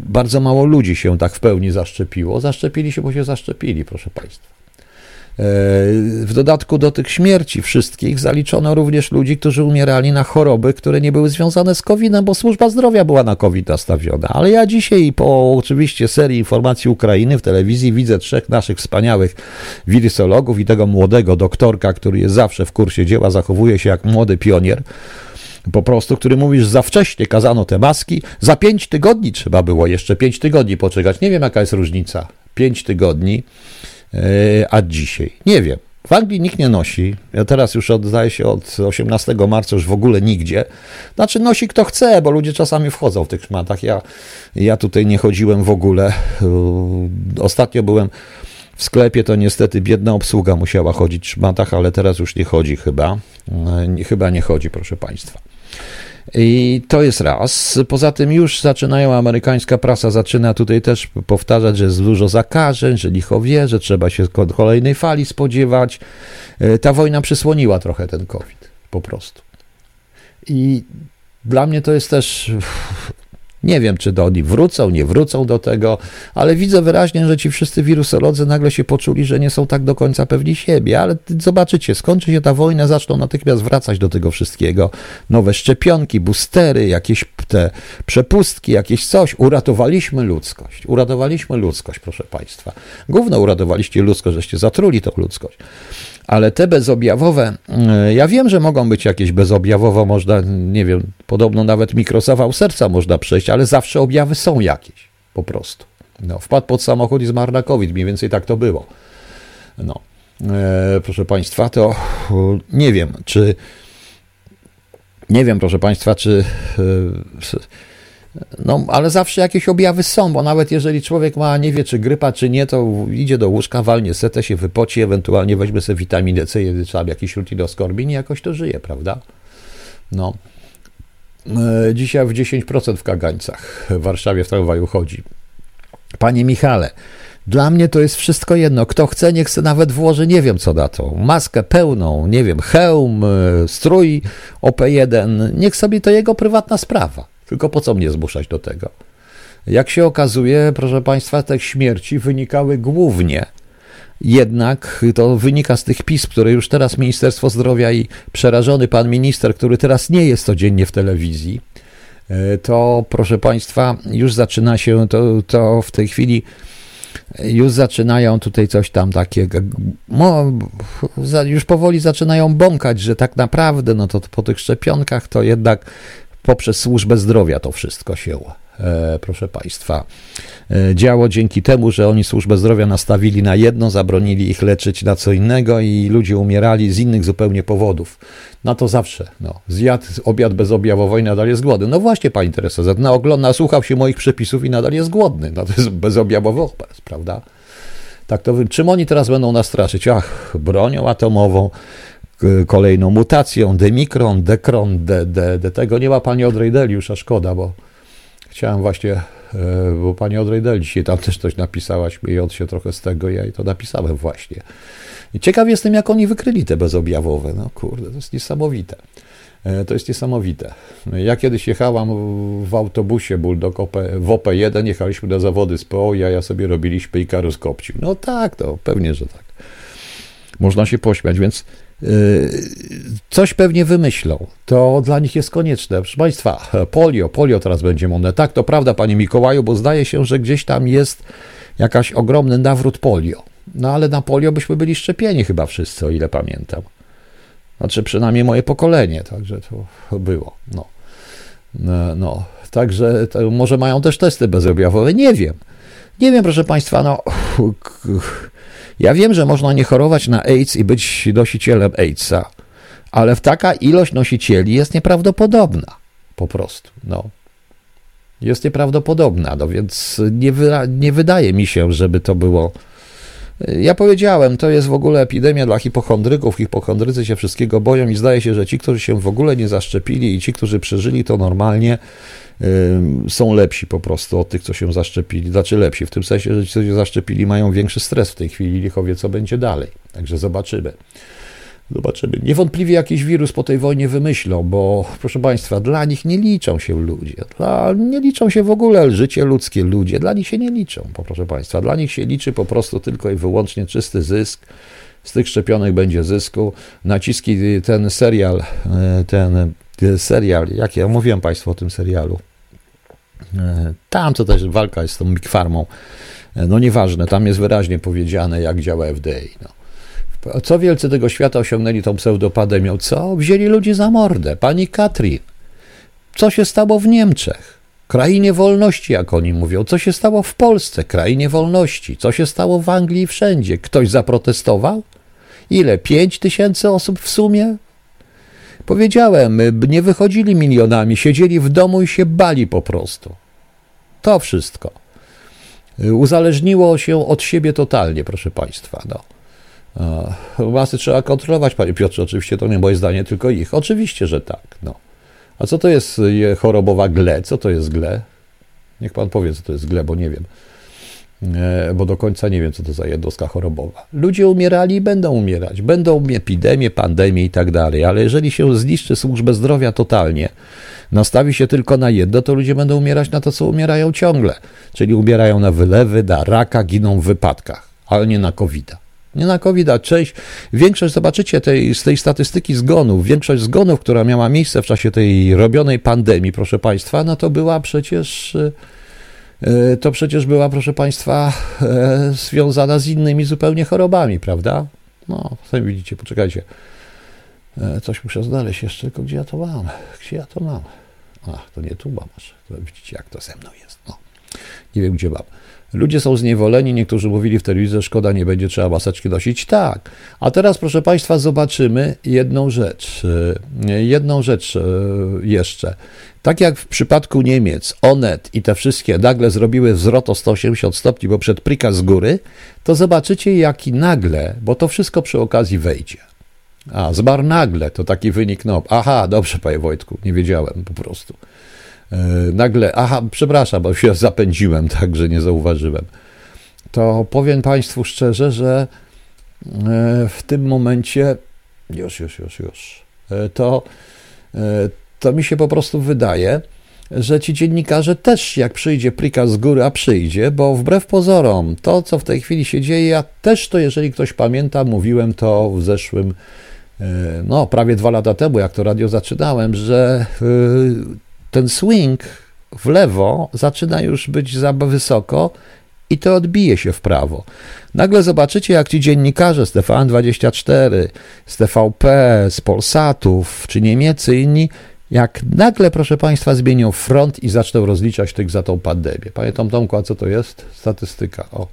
bardzo mało ludzi się tak w pełni zaszczepiło. Zaszczepili się, bo się zaszczepili, proszę Państwa. E, w dodatku do tych śmierci wszystkich zaliczono również ludzi, którzy umierali na choroby, które nie były związane z COVID-em, bo służba zdrowia była na COVID nastawiona. Ale ja dzisiaj po oczywiście serii informacji Ukrainy w telewizji widzę trzech naszych wspaniałych wirusologów i tego młodego doktorka, który jest zawsze w kursie dzieła, zachowuje się jak młody pionier po prostu, który mówi, że za wcześnie kazano te maski, za pięć tygodni trzeba było jeszcze pięć tygodni poczekać. Nie wiem, jaka jest różnica. Pięć tygodni a dzisiaj? Nie wiem. W Anglii nikt nie nosi. Ja teraz już oddaję się od 18 marca już w ogóle nigdzie. Znaczy nosi kto chce, bo ludzie czasami wchodzą w tych szmatach. Ja, ja tutaj nie chodziłem w ogóle. E, ostatnio byłem w sklepie, to niestety biedna obsługa musiała chodzić w szmatach, ale teraz już nie chodzi chyba. E, chyba nie chodzi, proszę Państwa. I to jest raz. Poza tym już zaczynają, amerykańska prasa zaczyna tutaj też powtarzać, że jest dużo zakażeń, że licho wie, że trzeba się kolejnej fali spodziewać. E, ta wojna przysłoniła trochę ten COVID, po prostu. I dla mnie to jest też nie wiem, czy do oni wrócą, nie wrócą do tego, ale widzę wyraźnie, że ci wszyscy wirusolodzy nagle się poczuli, że nie są tak do końca pewni siebie, ale zobaczycie, skończy się ta wojna, zaczną natychmiast wracać do tego wszystkiego. Nowe szczepionki, boostery, jakieś te przepustki, jakieś coś. Uratowaliśmy ludzkość. Uratowaliśmy ludzkość, proszę Państwa. Główno uratowaliście ludzkość, żeście zatruli tą ludzkość ale te bezobjawowe, e, ja wiem, że mogą być jakieś bezobjawowo, można, nie wiem, podobno nawet mikrozawał serca można przejść, ale zawsze objawy są jakieś, po prostu. No, wpadł pod samochód i zmarł na COVID, mniej więcej tak to było. No, e, proszę Państwa, to nie wiem, czy nie wiem, proszę Państwa, czy e, no, ale zawsze jakieś objawy są, bo nawet jeżeli człowiek ma, nie wie czy grypa, czy nie, to idzie do łóżka, walnie setę, się wypoci, ewentualnie weźmie sobie witaminę C, trzeba jakiś rutiloskorbin i jakoś to żyje, prawda? No. E, dzisiaj w 10% w kagańcach w Warszawie w tramwaju chodzi. Panie Michale, dla mnie to jest wszystko jedno. Kto chce, niech chce nawet włoży, nie wiem co na to. Maskę pełną, nie wiem, hełm, e, strój OP1. Niech sobie to jego prywatna sprawa. Tylko po co mnie zmuszać do tego? Jak się okazuje, proszę Państwa, te śmierci wynikały głównie jednak to wynika z tych pism, które już teraz Ministerstwo Zdrowia i przerażony pan minister, który teraz nie jest codziennie w telewizji, e, to proszę Państwa, już zaczyna się to, to w tej chwili. Już zaczynają tutaj coś tam takiego, już powoli zaczynają bąkać, że tak naprawdę, no to po tych szczepionkach to jednak poprzez służbę zdrowia to wszystko się E, proszę Państwa, e, działo dzięki temu, że oni służbę zdrowia nastawili na jedno, zabronili ich leczyć na co innego i ludzie umierali z innych zupełnie powodów. Na to zawsze, no, zjadł obiad bezobjawowo i nadal jest głodny. No właśnie, Pani Teresa, na ogląda, słuchał się moich przepisów i nadal jest głodny. No to jest bezobjawowo, prawda? Tak to, czym oni teraz będą nas straszyć? Ach, bronią atomową, kolejną mutacją, demikron, dekron, de, de, de tego. Nie ma pani Audrey Deliusz, a szkoda, bo Chciałem właśnie, e, bo pani Odrejdel dzisiaj tam też coś napisała, śmiejąc się trochę z tego, ja i to napisałem właśnie. I ciekaw jestem, jak oni wykryli te bezobjawowe. No kurde, to jest niesamowite. E, to jest niesamowite. Ja kiedyś jechałam w autobusie Bulldog w OP1, jechaliśmy na zawody z PO, ja, ja sobie robiliśmy i karus kopcił. No tak, to pewnie, że tak. Można się pośmiać, więc coś pewnie wymyślą. To dla nich jest konieczne. Proszę Państwa, polio, polio teraz będzie modne. Tak, to prawda, Panie Mikołaju, bo zdaje się, że gdzieś tam jest jakaś ogromny nawrót polio. No ale na polio byśmy byli szczepieni chyba wszyscy, o ile pamiętam. Znaczy przynajmniej moje pokolenie, także to było. No, no, no. także może mają też testy bezobjawowe, nie wiem. Nie wiem, proszę Państwa, no ja wiem, że można nie chorować na AIDS i być nosicielem AIDSa, ale taka ilość nosicieli jest nieprawdopodobna. Po prostu. No. Jest nieprawdopodobna, no więc nie, wy, nie wydaje mi się, żeby to było. Ja powiedziałem, to jest w ogóle epidemia dla hipochondryków. Hipochondrycy się wszystkiego boją i zdaje się, że ci, którzy się w ogóle nie zaszczepili i ci, którzy przeżyli to normalnie, są lepsi po prostu od tych, co się zaszczepili. Znaczy lepsi, w tym sensie, że ci, co się zaszczepili, mają większy stres w tej chwili. Licho wie, co będzie dalej. Także zobaczymy. Zobaczymy. Niewątpliwie jakiś wirus po tej wojnie wymyślą, bo proszę Państwa, dla nich nie liczą się ludzie. Dla, nie liczą się w ogóle życie ludzkie ludzie. Dla nich się nie liczą, proszę Państwa. Dla nich się liczy po prostu tylko i wyłącznie czysty zysk. Z tych szczepionek będzie zysku. Naciski, ten serial, e, ten serial, jak ja mówiłem Państwu o tym serialu, tam to też walka jest z tą Big Farmą. E, no nieważne, tam jest wyraźnie powiedziane, jak działa FDA. No. Co wielcy tego świata osiągnęli tą pseudopandemią? Co? Wzięli ludzi za mordę. Pani Katrin. Co się stało w Niemczech? Krainie wolności, jak oni mówią. Co się stało w Polsce? Krainie wolności. Co się stało w Anglii wszędzie? Ktoś zaprotestował? Ile? Pięć tysięcy osób w sumie Powiedziałem, nie wychodzili milionami, siedzieli w domu i się bali po prostu. To wszystko. Uzależniło się od siebie totalnie, proszę Państwa. No. Masy trzeba kontrolować, Panie Piotrze, oczywiście to nie moje zdanie, tylko ich. Oczywiście, że tak. No. A co to jest chorobowa gle? Co to jest gle? Niech Pan powie, co to jest gle, bo nie wiem. E, bo do końca nie wiem, co to za jednostka chorobowa. Ludzie umierali i będą umierać. Będą epidemie, pandemie i tak dalej, ale jeżeli się zniszczy służbę zdrowia totalnie, nastawi się tylko na jedno, to ludzie będą umierać na to, co umierają ciągle. Czyli umierają na wylewy, na raka, giną w wypadkach, ale nie na covid -a. Nie na covid -a. Część, większość, zobaczycie tej, z tej statystyki zgonów, większość zgonów, która miała miejsce w czasie tej robionej pandemii, proszę Państwa, no to była przecież E, to przecież była, proszę Państwa, e, związana z innymi zupełnie chorobami, prawda? No, sami widzicie, poczekajcie. E, coś muszę znaleźć jeszcze, tylko gdzie ja to mam? Gdzie ja to mam? Ach, to nie tu mam aż. Widzicie, jak to ze mną jest. No. Nie wiem, gdzie mam. Ludzie są zniewoleni, niektórzy mówili w telewizji, szkoda, nie będzie trzeba maseczki nosić. Tak. A teraz, proszę Państwa, zobaczymy jedną rzecz. Jedną rzecz jeszcze. Tak jak w przypadku Niemiec, Onet i te wszystkie nagle zrobiły wzrot o 180 stopni, bo przed prikaz z góry, to zobaczycie jaki nagle, bo to wszystko przy okazji wejdzie. A, zmarł nagle, to taki wynik, no, aha, dobrze, panie Wojtku, nie wiedziałem po prostu. E, nagle, aha, przepraszam, bo się zapędziłem, tak, że nie zauważyłem. To powiem państwu szczerze, że e, w tym momencie, już, już, już, już, e, to to mi się po prostu wydaje, że ci dziennikarze też, jak przyjdzie prikaz z góry, a przyjdzie, bo wbrew pozorom, to co w tej chwili się dzieje, ja też to, jeżeli ktoś pamięta, mówiłem to w zeszłym, no prawie dwa lata temu, jak to radio zaczynałem, że ten swing w lewo zaczyna już być za wysoko i to odbije się w prawo. Nagle zobaczycie, jak ci dziennikarze z TVN24, z TVP, z Polsatów, czy niemieccy inni jak nagle, proszę Państwa, zmienią front i zaczną rozliczać tych za tą pandemię. Panie Tom Tomku, a co to jest? Statystyka. O,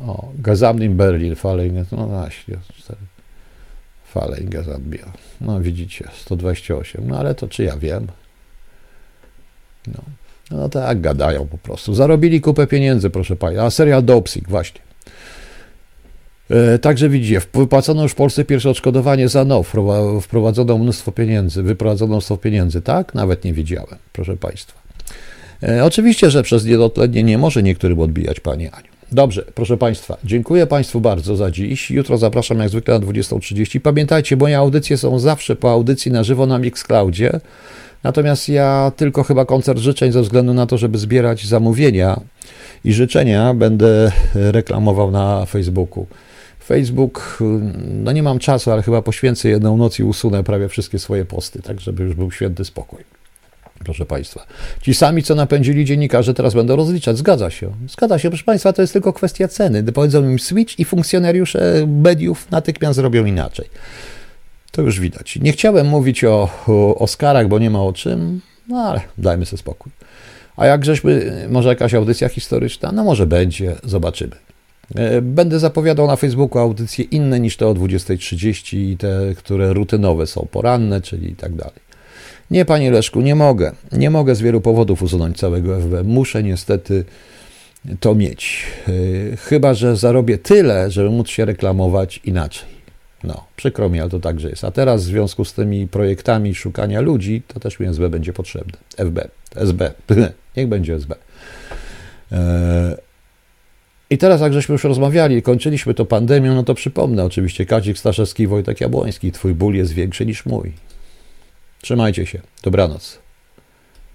o Gazamnin Berlin, Falling, no właśnie, Falling Gazambia. No widzicie, 128, no ale to czy ja wiem? No, no tak, gadają po prostu. Zarobili kupę pieniędzy, proszę Państwa. A serial Dopsik, właśnie. E, także widzicie, wypłacono już w Polsce pierwsze odszkodowanie za NOW, wprowadzono mnóstwo pieniędzy, wyprowadzono mnóstwo pieniędzy, tak? Nawet nie wiedziałem, proszę Państwa. E, oczywiście, że przez niedotlenienie może niektórym odbijać, Pani Aniu. Dobrze, proszę Państwa, dziękuję Państwu bardzo za dziś. Jutro zapraszam jak zwykle na 20.30. Pamiętajcie, moje audycje są zawsze po audycji na żywo na Mixcloudzie. Natomiast ja tylko chyba koncert życzeń ze względu na to, żeby zbierać zamówienia i życzenia będę reklamował na Facebooku. Facebook, no nie mam czasu, ale chyba poświęcę jedną noc i usunę prawie wszystkie swoje posty, tak żeby już był święty spokój. Proszę Państwa. Ci sami, co napędzili dziennikarze, teraz będą rozliczać. Zgadza się. Zgadza się, proszę Państwa, to jest tylko kwestia ceny. Powiedzą im switch i funkcjonariusze mediów natychmiast zrobią inaczej. To już widać. Nie chciałem mówić o, Oscarach, bo nie ma o czym, no ale dajmy sobie spokój. A jak żeśmy, może jakaś audycja historyczna? No może będzie, zobaczymy. E, będę zapowiadał na Facebooku audycje inne niż te o 20.30 i te, które rutynowe są, poranne, czyli i tak dalej. Nie, panie Leszku, nie mogę. Nie mogę z wielu powodów usunąć całego FB. Muszę niestety to mieć. E, chyba, że zarobię tyle, żeby móc się reklamować inaczej. No, przykro mi, ale to także jest. A teraz w związku z tymi projektami szukania ludzi, to też mi SB będzie potrzebne. FB, SB, niech będzie SB. E, I teraz, jak żeśmy już rozmawiali, kończyliśmy to pandemią, no to przypomnę oczywiście Kazik Staszewski i Wojtek Jabłoński. Twój ból jest większy niż mój. Trzymajcie się. Dobranoc.